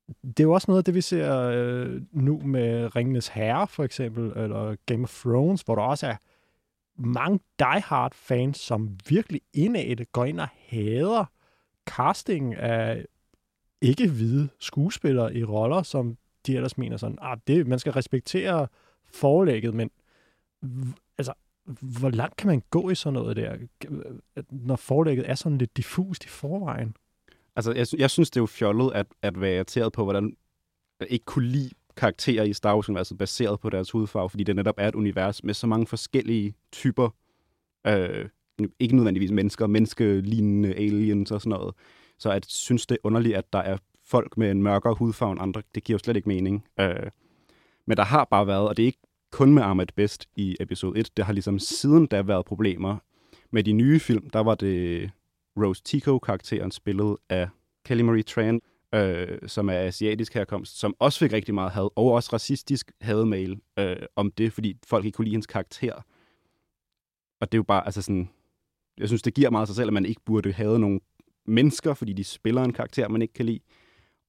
Det er jo også noget af det, vi ser øh, nu med Ringenes Herre, for eksempel, eller Game of Thrones, hvor der også er mange diehard fans, som virkelig indad går ind og hader casting af ikke-hvide skuespillere i roller, som de ellers mener sådan, ah, det, man skal respektere forlægget, men altså, hvor langt kan man gå i sådan noget der, når forlægget er sådan lidt diffust i forvejen? Altså, jeg, jeg synes, det er jo fjollet at, at være irriteret på, hvordan jeg ikke kunne lide karakterer i Star Wars-universet baseret på deres hudfarve, fordi det netop er et univers med så mange forskellige typer, øh, ikke nødvendigvis mennesker, menneskelignende aliens og sådan noget. Så at synes det er underligt, at der er folk med en mørkere hudfarve end andre, det giver jo slet ikke mening. Øh, men der har bare været, og det er ikke kun med Ahmed Best i episode 1, det har ligesom siden da været problemer. Med de nye film, der var det Rose Tico-karakteren spillet af Kelly Marie Tran, øh, som er asiatisk herkomst, som også fik rigtig meget had, og også racistisk hademail øh, om det, fordi folk ikke kunne lide hendes karakter. Og det er jo bare, altså sådan, jeg synes, det giver meget sig selv, at man ikke burde have nogle mennesker, fordi de spiller en karakter, man ikke kan lide.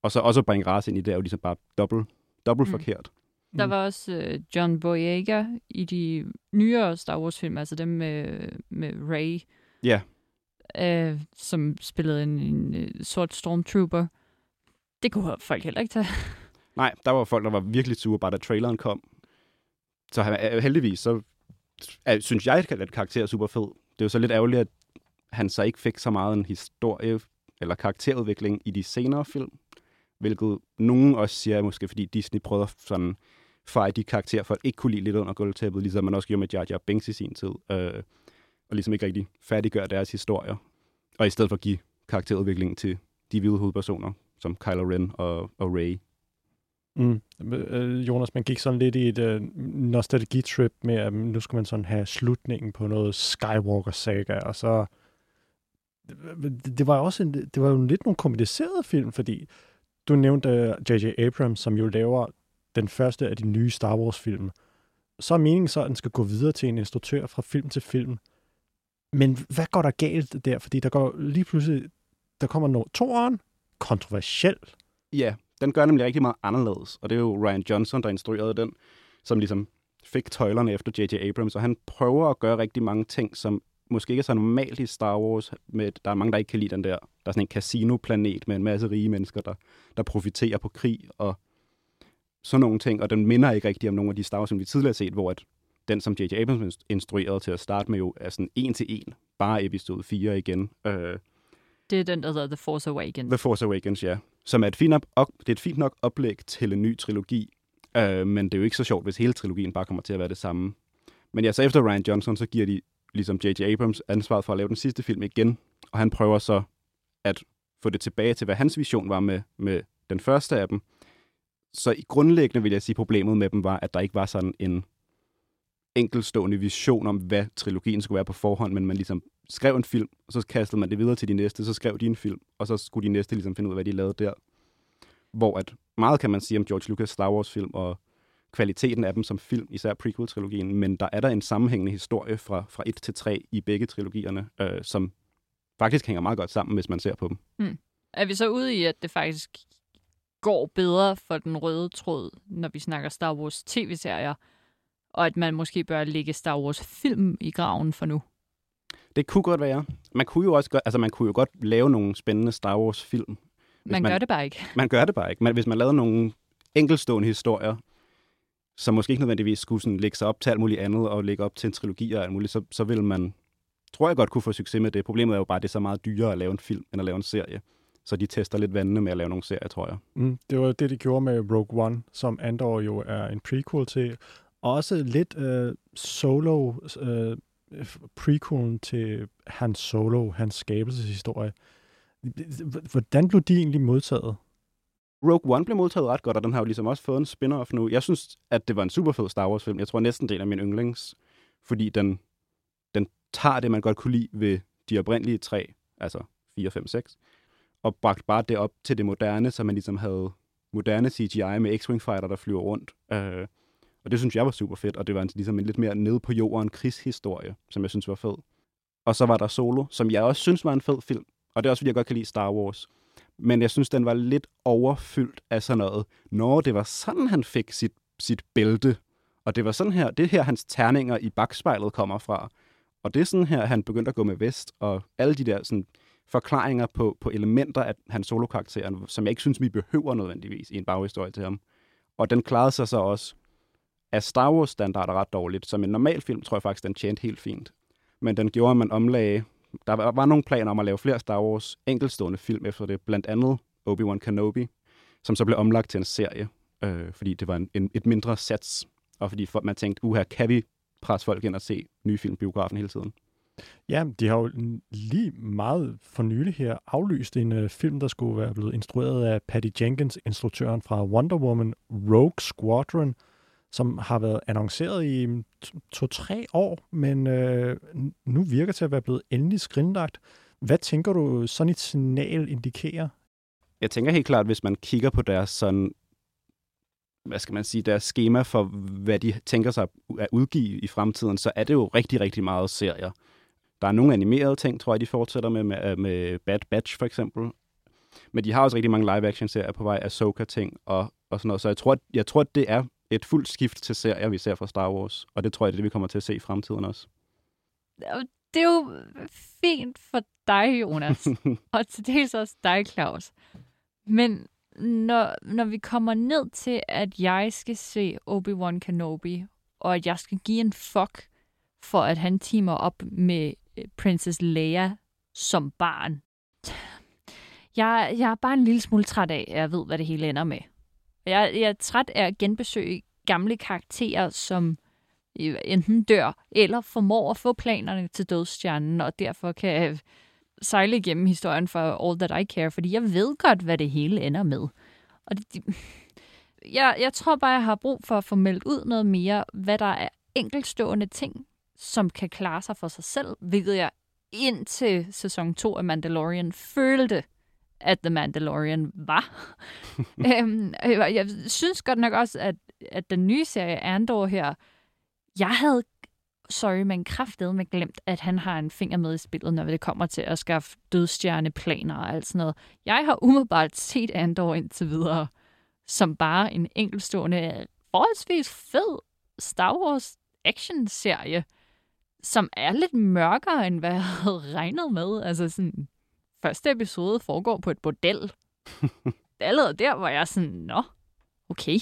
Og så også at bringe race ind i det, er jo ligesom bare dobbelt, dobbelt Mm. mm. forkert. Der var også øh, John Boyega i de nyere Star Wars-film, altså dem med, med Rey, Ja, øh, som spillede en, en øh, sort stormtrooper. Det kunne folk heller ikke tage. (laughs) nej, der var folk, der var virkelig sure, bare da traileren kom. Så han, øh, heldigvis, så er, synes jeg, at karakter er super fed. Det er jo så lidt ærgerligt, at han så ikke fik så meget en historie eller karakterudvikling i de senere film, hvilket nogen også siger, måske fordi Disney prøvede sådan feje de karakterer, folk ikke kunne lide lidt under gulvtæppet, ligesom man også gjorde med Jar Jar Binks i sin tid, øh, og ligesom ikke rigtig færdiggør deres historier, og i stedet for at give karakterudvikling til de hvide hovedpersoner, som Kylo Ren og, og Rey. Mm. Øh, Jonas, man gik sådan lidt i et øh, nostalgitrip med, at nu skal man sådan have slutningen på noget Skywalker-saga, og så... Øh, det, det var også en, det var jo lidt nogle komplicerede film, fordi du nævnte øh, J.J. Abrams, som jo laver den første af de nye Star Wars-film. Så er meningen så, at den skal gå videre til en instruktør fra film til film. Men hvad går der galt der? Fordi der går lige pludselig, der kommer noget toren, kontroversiel, Ja, den gør nemlig rigtig meget anderledes, og det er jo Ryan Johnson, der instruerede den, som ligesom fik tøjlerne efter J.J. Abrams, og han prøver at gøre rigtig mange ting, som måske ikke er så normalt i Star Wars. Med, der er mange, der ikke kan lide den der. Der er sådan en casinoplanet med en masse rige mennesker, der, der profiterer på krig og sådan nogle ting. Og den minder ikke rigtig om nogle af de Star Wars, som vi tidligere har set, hvor at den, som J.J. Abrams instruerede til at starte med, jo er sådan en til en. Bare episode 4 igen. Øh, Det er den, der hedder The Force Awakens. The Force Awakens, ja. Som er et fint, op, op, det er et fint nok oplæg til en ny trilogi. Øh, men det er jo ikke så sjovt, hvis hele trilogien bare kommer til at være det samme. Men ja, så efter Ryan Johnson, så giver de ligesom J.J. Abrams ansvaret for at lave den sidste film igen. Og han prøver så at få det tilbage til, hvad hans vision var med, med den første af dem. Så i grundlæggende vil jeg sige, problemet med dem var, at der ikke var sådan en enkelstående vision om, hvad trilogien skulle være på forhånd, men man ligesom skrev en film, og så kastede man det videre til de næste, så skrev de en film, og så skulle de næste ligesom finde ud af, hvad de lavede der. Hvor at meget kan man sige om George Lucas Star Wars film, og kvaliteten af dem som film, især prequel-trilogien, men der er der en sammenhængende historie fra, fra 1 til 3 i begge trilogierne, øh, som faktisk hænger meget godt sammen, hvis man ser på dem. Mm. Er vi så ude i, at det faktisk går bedre for den røde tråd, når vi snakker Star Wars tv-serier, og at man måske bør lægge Star Wars film i graven for nu? Det kunne godt være. Man kunne jo også godt, altså man kunne jo godt lave nogle spændende Star Wars film. Hvis Man, man gør det bare ikke. (laughs) Man gør det bare ikke. Men hvis man lavede nogle enkelstående historier, som måske ikke nødvendigvis skulle sådan lægge sig op til alt muligt andet, og lægge op til en trilogi og alt muligt, så, så vil man, tror jeg godt, kunne få succes med det. Problemet er jo bare, at det er så meget dyrere at lave en film, end at lave en serie. Så de tester lidt vandene med at lave nogle serier, tror jeg. Mm, det var det, de gjorde med Rogue One, som Andor jo er en prequel til. Også lidt øh, solo øh, prequelen til hans solo, hans skabelseshistorie. Hvordan blev de egentlig modtaget? Rogue One blev modtaget ret godt, og den har jo ligesom også fået en spin-off nu. Jeg synes, at det var en super fed Star Wars-film. Jeg tror næsten, det er en af mine yndlings, fordi den, den tager det, man godt kunne lide ved de oprindelige tre, altså 4, 5, 6, og bragt bare det op til det moderne, så man ligesom havde moderne CGI med X-Wing fighter, der flyver rundt. Øh, og det synes jeg var super fedt, og det var en, ligesom en lidt mere nede på jorden krigshistorie, som jeg synes var fed. Og så var der Solo, som jeg også synes var en fed film, og det er også, fordi jeg godt kan lide Star Wars. Men jeg synes, den var lidt overfyldt af sådan noget. Når det var sådan, han fik sit, sit bælte, og det var sådan her, det her hans terninger i bagspejlet kommer fra. Og det er sådan her, han begyndte at gå med vest, og alle de der sådan, forklaringer på, på elementer af hans solokarakteren, som jeg ikke synes, vi behøver nødvendigvis i en baghistorie til ham. Og den klarede sig så også af Star Wars standarder ret dårligt. Som en normal film, tror jeg faktisk, den tjente helt fint. Men den gjorde, at man omlagde... Der var, nogle planer om at lave flere Star Wars enkeltstående film efter det. Blandt andet Obi-Wan Kenobi, som så blev omlagt til en serie, øh, fordi det var en, en, et mindre sats. Og fordi for, man tænkte, uha, kan vi presse folk ind og se nye film biografen hele tiden? Ja, de har jo lige meget for nylig her aflyst en øh, film, der skulle være blevet instrueret af Patty Jenkins, instruktøren fra Wonder Woman Rogue Squadron, som har været annonceret i mm, to-tre år, men øh, nu virker til at være blevet endelig skrinlagt. Hvad tænker du, sådan et signal indikerer? Jeg tænker helt klart, hvis man kigger på deres sådan hvad skal man sige, deres schema for, hvad de tænker sig at udgive i fremtiden, så er det jo rigtig, rigtig meget serier. Der er nogle animerede ting, tror jeg, de fortsætter med, med, øh, med Bad Batch for eksempel. Men de har også rigtig mange live-action-serier på vej, Ahsoka-ting og, og sådan noget. Så jeg tror, at, jeg tror, at det er et fuldt skift til serier, vi ser fra Star Wars. Og det tror jeg, det er det, vi kommer til at se i fremtiden også. Det er jo fint for dig, Jonas. (laughs) og til dels også dig, Claus. Men når, når vi kommer ned til, at jeg skal se Obi-Wan Kenobi, og at jeg skal give en fuck for, at han teamer op med Princess Leia som barn. Jeg, jeg er bare en lille smule træt af, at jeg ved, hvad det hele ender med. Jeg, jeg er træt af at genbesøge gamle karakterer, som øh, enten dør, eller formår at få planerne til dødsstjernen, og derfor kan øh, sejle igennem historien for All That I Care, fordi jeg ved godt, hvad det hele ender med. Og det, de, (laughs) jeg, jeg tror bare, jeg har brug for at få meldt ud noget mere, hvad der er enkeltstående ting, som kan klare sig for sig selv, hvilket jeg indtil sæson 2 af Mandalorian følte, at The Mandalorian var. (laughs) øhm, jeg synes godt nok også, at, at den nye serie Andor her, jeg havde sorry, men kraftet med glemt, at han har en finger med i spillet, når det kommer til at skaffe dødstjerneplaner og alt sådan noget. Jeg har umiddelbart set Andor indtil videre, som bare en enkeltstående, forholdsvis fed Star Wars action-serie, som er lidt mørkere, end hvad jeg havde regnet med. Altså sådan, første episode foregår på et bordel. (laughs) Allerede der var jeg sådan, nå, okay,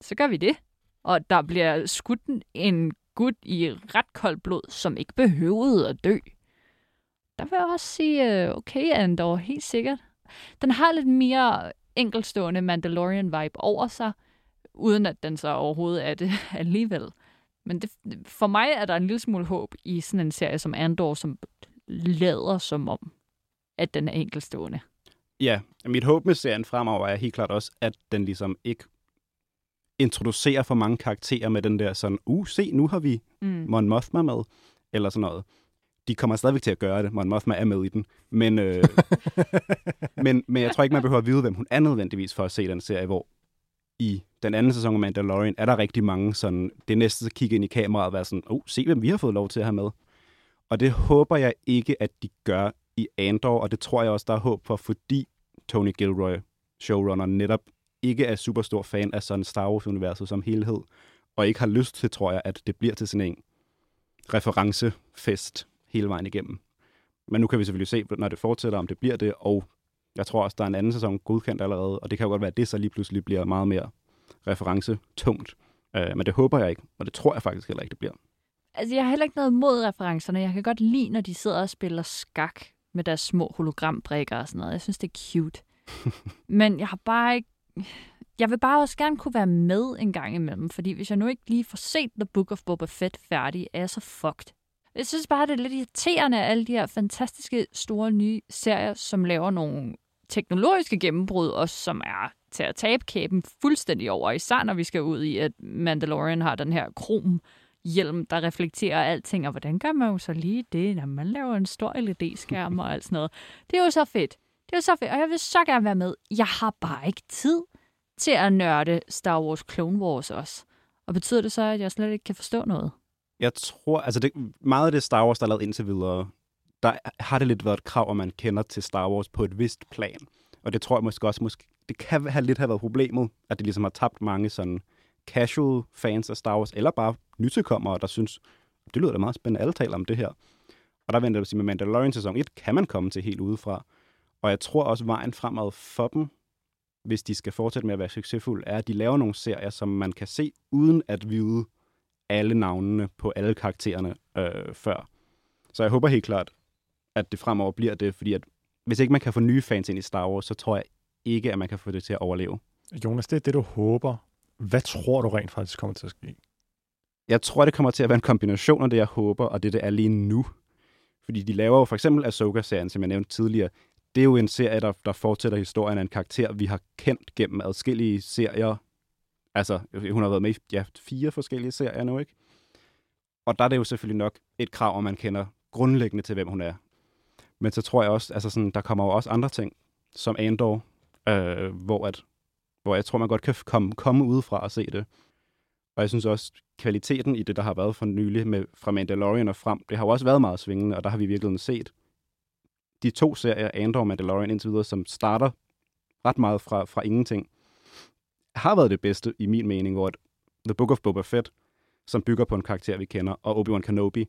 så gør vi det. Og der bliver skudt en gut i ret koldt blod, som ikke behøvede at dø. Der vil jeg også sige, øh, okay, Andor, helt sikkert. Den har lidt mere enkelstående Mandalorian-vibe over sig, uden at den så overhovedet er det (laughs) alligevel. Men det, for mig er der en lille smule håb i sådan en serie som Andor, som lader som om, at den er enkelstående. Ja, mit håb med serien fremover er helt klart også, at den ligesom ikke introducerer for mange karakterer med den der sådan, uh, se, nu har vi Mm. Mon Mothma med, eller sådan noget. De kommer stadigvæk til at gøre det. Mon Mothma er med i den. Men, øh, (laughs) men, men jeg tror ikke, man behøver at vide, hvem hun er nødvendigvis for at se den serie, hvor i den anden sæson af Mandalorian er der rigtig mange sådan, det næste at kigge ind i kameraet og være sådan, oh, se hvem vi har fået lov til at have med. Og det håber jeg ikke, at de gør i Andor, og det tror jeg også, der er håb for, fordi Tony Gilroy, showrunner, netop ikke er super stor fan af sådan Star Wars-universet som helhed, og ikke har lyst til, tror jeg, at det bliver til sådan en referencefest hele vejen igennem. Men nu kan vi selvfølgelig se, når det fortsætter, om det bliver det, og jeg tror også, der er en anden sæson godkendt allerede, og det kan jo godt være, at det så lige pludselig bliver meget mere referencetungt. Uh, men det håber jeg ikke, og det tror jeg faktisk heller ikke, det bliver. Altså, jeg har heller ikke noget mod referencerne. Jeg kan godt lide, når de sidder og spiller skak med deres små hologrambrikker og sådan noget. Jeg synes, det er cute. (laughs) Men jeg har bare ikke... Jeg vil bare også gerne kunne være med en gang imellem, fordi hvis jeg nu ikke lige får set The Book of Boba Fett færdig, er jeg så fucked. Jeg synes bare, det er lidt irriterende, alle de her fantastiske, store, nye serier, som laver nogle teknologiske gennembrud, og som er til at tabe kæben fuldstændig over, især når vi skal ud i, at Mandalorian har den her krom hjelm, der reflekterer alting, og hvordan gør man jo så lige det, når man laver en stor LED-skærm og alt sådan noget. Det er jo så fedt. Det er jo så fedt, og jeg vil så gerne være med. Jeg har bare ikke tid til at nørde Star Wars Clone Wars også. Og betyder det så, at jeg slet ikke kan forstå noget? Jeg tror, altså det, meget af det Star Wars, der er lavet indtil videre, der har det lidt været et krav, at man kender til Star Wars på et vist plan. Og det tror jeg måske også, måske, det kan have lidt have været problemet, at det ligesom har tabt mange sådan casual fans af Star Wars, eller bare nytilkommere, der synes, det lyder da meget spændende, alle taler om det her. Og der venter det med Mandalorian sæson 1, kan man komme til helt udefra. Og jeg tror også, vejen fremad for dem, hvis de skal fortsætte med at være succesfulde, er, at de laver nogle serier, som man kan se, uden at vide alle navnene på alle karaktererne øh, før. Så jeg håber helt klart, at det fremover bliver det, fordi at hvis ikke man kan få nye fans ind i Star Wars, så tror jeg ikke, at man kan få det til at overleve. Jonas, det er det, du håber. Hvad tror du rent faktisk kommer til at ske? Jeg tror, det kommer til at være en kombination af det, jeg håber, og det, det er lige nu. Fordi de laver jo for eksempel Ahsoka-serien, som jeg nævnte tidligere. Det er jo en serie, der, der fortsætter historien af en karakter, vi har kendt gennem adskillige serier. Altså, hun har været med i ja, fire forskellige serier nu, ikke? Og der er det jo selvfølgelig nok et krav, om man kender grundlæggende til, hvem hun er. Men så tror jeg også, altså sådan, der kommer jo også andre ting, som Andor, øh, hvor, at, hvor jeg tror, man godt kan komme, komme udefra og se det. Og jeg synes også, kvaliteten i det, der har været for nylig med, fra Mandalorian og frem, det har jo også været meget svingende, og der har vi virkelig set de to serier, Andor og Mandalorian indtil videre, som starter ret meget fra, fra ingenting, har været det bedste i min mening, hvor The Book of Boba Fett, som bygger på en karakter, vi kender, og Obi-Wan Kenobi,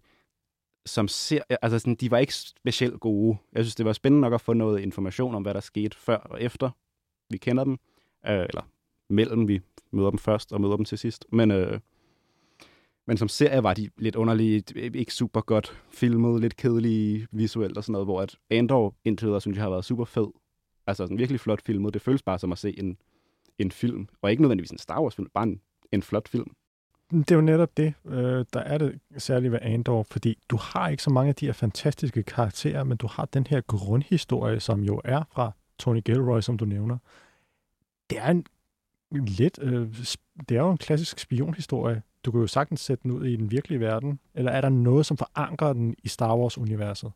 som ser, altså sådan, de var ikke specielt gode. Jeg synes, det var spændende nok at få noget information om, hvad der skete før og efter. Vi kender dem, øh, eller mellem vi møder dem først og møder dem til sidst. Men, øh, men som serie var de lidt underlige, ikke super godt filmet, lidt kedelige visuelt og sådan noget, hvor at Andor indtil videre, synes jeg, har været super fed. Altså sådan virkelig flot filmet. Det føles bare som at se en, en film, og ikke nødvendigvis en Star Wars film, bare en, en flot film. Det er jo netop det, øh, der er det særligt ved Andor, fordi du har ikke så mange af de her fantastiske karakterer, men du har den her grundhistorie, som jo er fra Tony Gilroy, som du nævner. Det er en lidt, øh, det er jo en klassisk spionhistorie. Du kan jo sagtens sætte den ud i den virkelige verden, eller er der noget, som forankrer den i Star Wars-universet?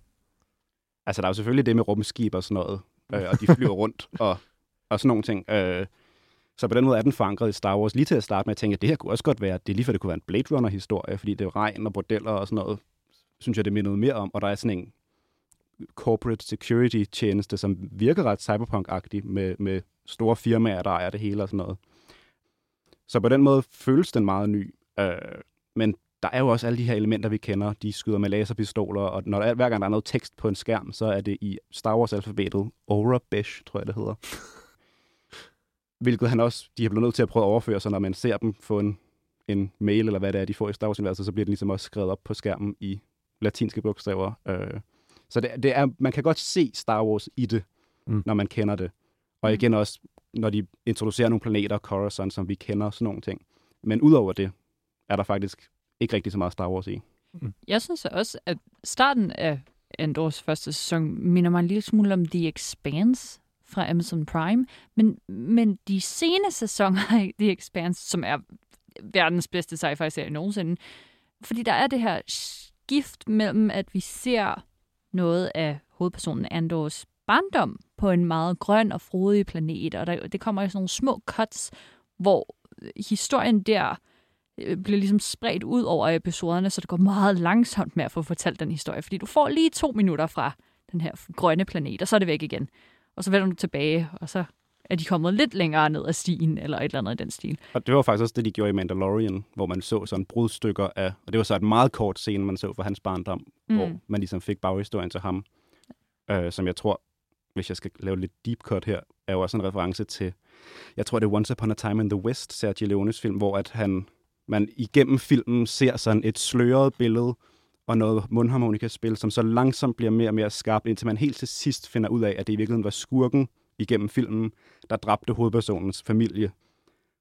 Altså, der er jo selvfølgelig det med rumskib og sådan noget, øh, og de flyver (laughs) rundt og, og sådan nogle ting. Øh, så på den måde er den forankret i Star Wars. Lige til at starte med at tænke, at det her kunne også godt være, det er lige før det kunne være en Blade Runner-historie, fordi det er regn og bordeller og sådan noget, synes jeg, det minder mere om. Og der er sådan en corporate security tjeneste, som virker ret cyberpunk-agtig med, med store firmaer, der ejer det hele og sådan noget. Så på den måde føles den meget ny. Øh, men der er jo også alle de her elementer, vi kender. De skyder med laserpistoler, og når der er, hver gang der er noget tekst på en skærm, så er det i Star Wars-alfabetet Aura Besh, tror jeg det hedder. Hvilket han også, de har blevet nødt til at prøve at overføre, så når man ser dem få en, en mail, eller hvad det er, de får i Star Wars-universet, så bliver det ligesom også skrevet op på skærmen i latinske bogstaver. Øh, så det, det er, man kan godt se Star Wars i det, mm. når man kender det. Og igen også, når de introducerer nogle planeter, Coruscant, som vi kender, sådan nogle ting. Men udover det, er der faktisk ikke rigtig så meget Star Wars i. Jeg synes også, at starten af Andors første sæson minder mig en lille smule om The Expanse fra Amazon Prime. Men, men de sene sæsoner af The Expanse, som er verdens bedste sci-fi-serie nogensinde, fordi der er det her skift mellem, at vi ser noget af hovedpersonen Andors barndom på en meget grøn og frodig planet, og der, det kommer i sådan nogle små cuts, hvor historien der øh, bliver ligesom spredt ud over episoderne, så det går meget langsomt med at få fortalt den historie, fordi du får lige to minutter fra den her grønne planet, og så er det væk igen. Og så vender du tilbage, og så er de kommet lidt længere ned ad stien, eller et eller andet i den stil. Og det var faktisk også det, de gjorde i Mandalorian, hvor man så sådan brudstykker af, og det var så et meget kort scene, man så for hans barndom, mm. hvor man ligesom fik baghistorien til ham, øh, som jeg tror, hvis jeg skal lave lidt deep cut her, er jo også en reference til, jeg tror det er Once Upon a Time in the West, Sergio Leones film, hvor at han, man igennem filmen ser sådan et sløret billede og noget mundharmonikaspil, som så langsomt bliver mere og mere skarpt, indtil man helt til sidst finder ud af, at det i virkeligheden var skurken igennem filmen, der dræbte hovedpersonens familie.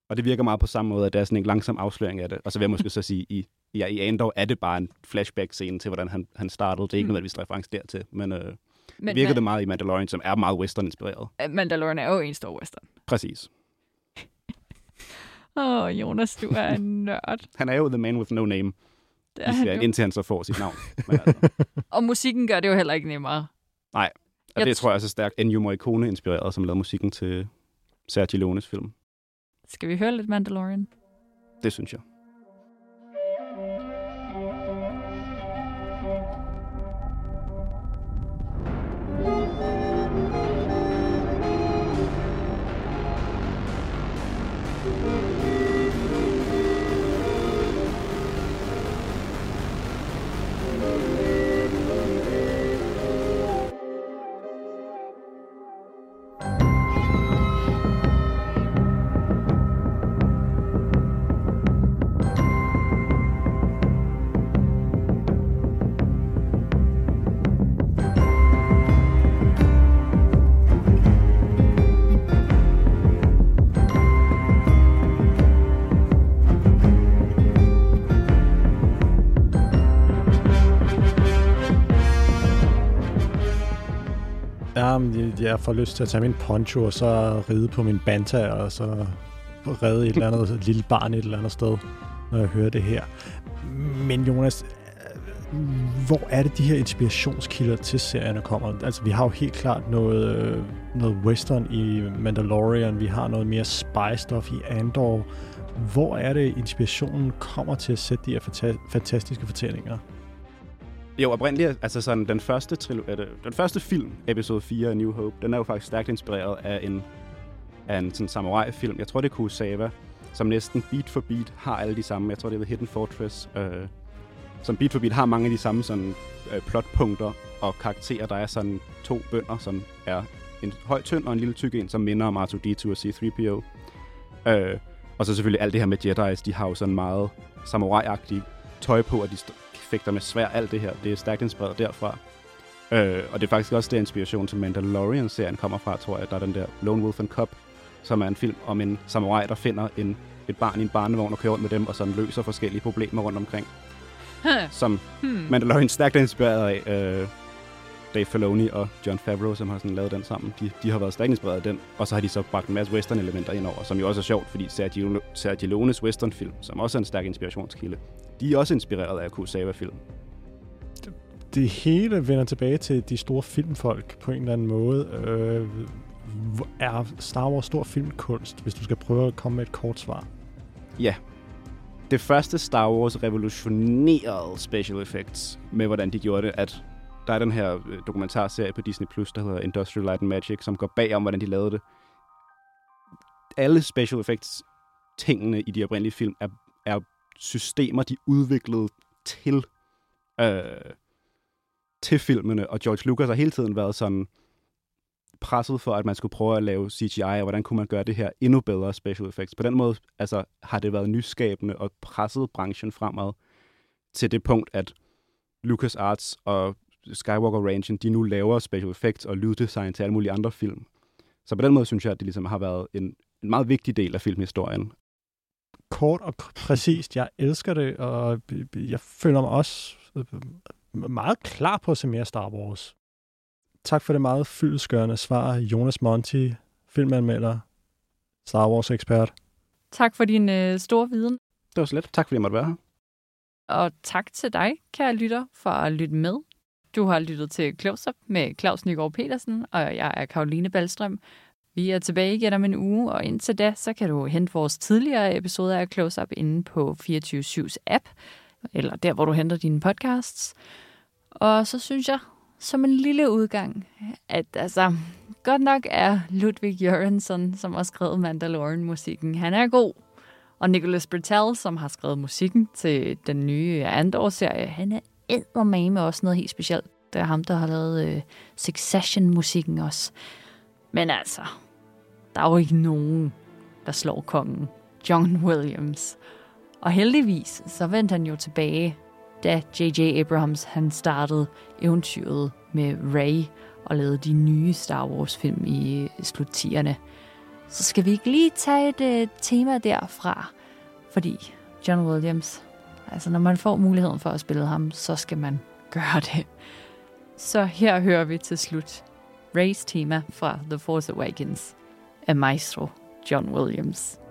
Og det virker meget på samme måde, at der er sådan en langsom afsløring af det. Og så vil jeg måske så sige, i, ja, i Andor er det bare en flashback-scene til, hvordan han, han startede. Det er ikke Mm. nødvendigvis reference dertil, men, øh, Men virker det meget i Mandalorian, som er meget western-inspireret. Mandalorian er jo en stor western. Præcis. (laughs) Åh, oh, Jonas, du er en nørd. (laughs) Han er jo the man with no name Det er han jo. indtil han så får sit navn. (laughs) Men altså, Og musikken gør det jo heller ikke nemmere. og Jeg det tr- tror jeg også er stærkt. Ennio Morricone inspireret, som lavede musikken til Sergio Leones film. Skal vi høre lidt Mandalorian? Det synes jeg. Jeg- får lyst til at tage min poncho, og så ride på min banta, og så redde et eller andet lille barn et eller andet sted, når jeg hører det her. Men Jonas, hvor er det, de her inspirationskilder til serierne kommer? Altså, vi har jo helt klart noget, noget western i Mandalorian, vi har noget mere spy-stuff i Andor. Hvor er det, inspirationen kommer til at sætte de her fanta- fantastiske fortællinger? Jo, oprindeligt, altså sådan den første, trilo- øh, det, den første film, episode 4 af New Hope, den er jo faktisk stærkt inspireret af en, af en sådan samurai-film. Jeg tror, det er Kurosawa, som næsten beat for beat har alle de samme. Jeg tror, det er The Hidden Fortress. Øh, som beat for beat har mange af de samme sådan, øh, plotpunkter og karakterer. Der er sådan to bønder, som er en høj tynd og en lille tyk en, som minder om R2-D2 og C-3PO. Øh, og så selvfølgelig alt det her med Jedi's. De har jo sådan meget samurai-agtige tøj på, og de fægter med svær alt det her. Det er stærkt inspireret derfra. Øh, og det er faktisk også der inspiration til Mandalorian-serien kommer fra, tror jeg. Der er den der Lone Wolf and Cub, som er en film om en samurai, der finder en, et barn i en barnevogn og kører rundt med dem, og sådan løser forskellige problemer rundt omkring. Som Hmm. Mandalorian stærkt er inspireret af. Øh, Dave Filoni og John Favreau, som har sådan lavet den sammen, de, de har været stærkt inspireret af den. Og så har de så bragt en masse western-elementer ind over, som jo også er sjovt, fordi Sergio, Sergio Leones western-film, som også er en stærk inspirationskilde, de er også inspireret af Kurosawa-film. det hele vender tilbage til de store filmfolk på en eller anden måde. Øh, er Star Wars stor filmkunst, hvis du skal prøve at komme med et kort svar? Ja. Det første Star Wars revolutionerede special effects med, hvordan de gjorde det, at der er den her øh, dokumentarserie på Disney+, Plus, der hedder Industrial Light and Magic, som går bag om, hvordan de lavede det. Alle special effects tingene i de oprindelige film er, er systemer, de udviklede til, øh, til filmene, og George Lucas har hele tiden været sådan presset for, at man skulle prøve at lave CGI, og hvordan kunne man gøre det her endnu bedre special effects. På den måde altså, har det været nyskabende og presset branchen fremad til det punkt, at Lucas Arts og Skywalker Ranch, de nu laver special effects og lyddesign til alle mulige andre film. Så på den måde synes jeg, at det ligesom har været en, en meget vigtig del af filmhistorien. Kort og præcist, jeg elsker det, og jeg føler mig også øh, meget klar på at se mere Star Wars. Tak for det meget fyldeskørende svar, Jonas Monti, filmanmelder, Star Wars-ekspert. Tak for din øh, store viden. Det var slet. Tak fordi jeg måtte være her. Og tak til dig, kære lytter, for at lytte med. Du har lyttet til Close Up med Claus Nygaard Petersen, og jeg er Karoline Ballstrøm. Vi er tilbage igen om en uge, og indtil da, så kan du hente vores tidligere episoder af Close Up inde på 24-7's app, eller der, hvor du henter dine podcasts. Og så synes jeg, som en lille udgang, at altså, godt nok er Ludwig Göransson, som har skrevet Mandalorian-musikken, han er god. Og Nicholas Britell, som har skrevet musikken til den nye Andor-serie, han er eddermame også noget helt specielt. Det er ham, der har lavet øh, Succession-musikken også. Men altså, der er jo ikke nogen, der slår kongen. John Williams. Og heldigvis, så vendte han jo tilbage, da J.J. Abrams han startede eventyret med Ray og lavede de nye Star Wars-film i øh, sluttierne. Så skal vi ikke lige tage et uh, tema derfra, fordi John Williams, altså når man får muligheden for at spille ham, så skal man gøre det. Så her hører vi til slut Rays tema fra The Force Awakens af maestro John Williams.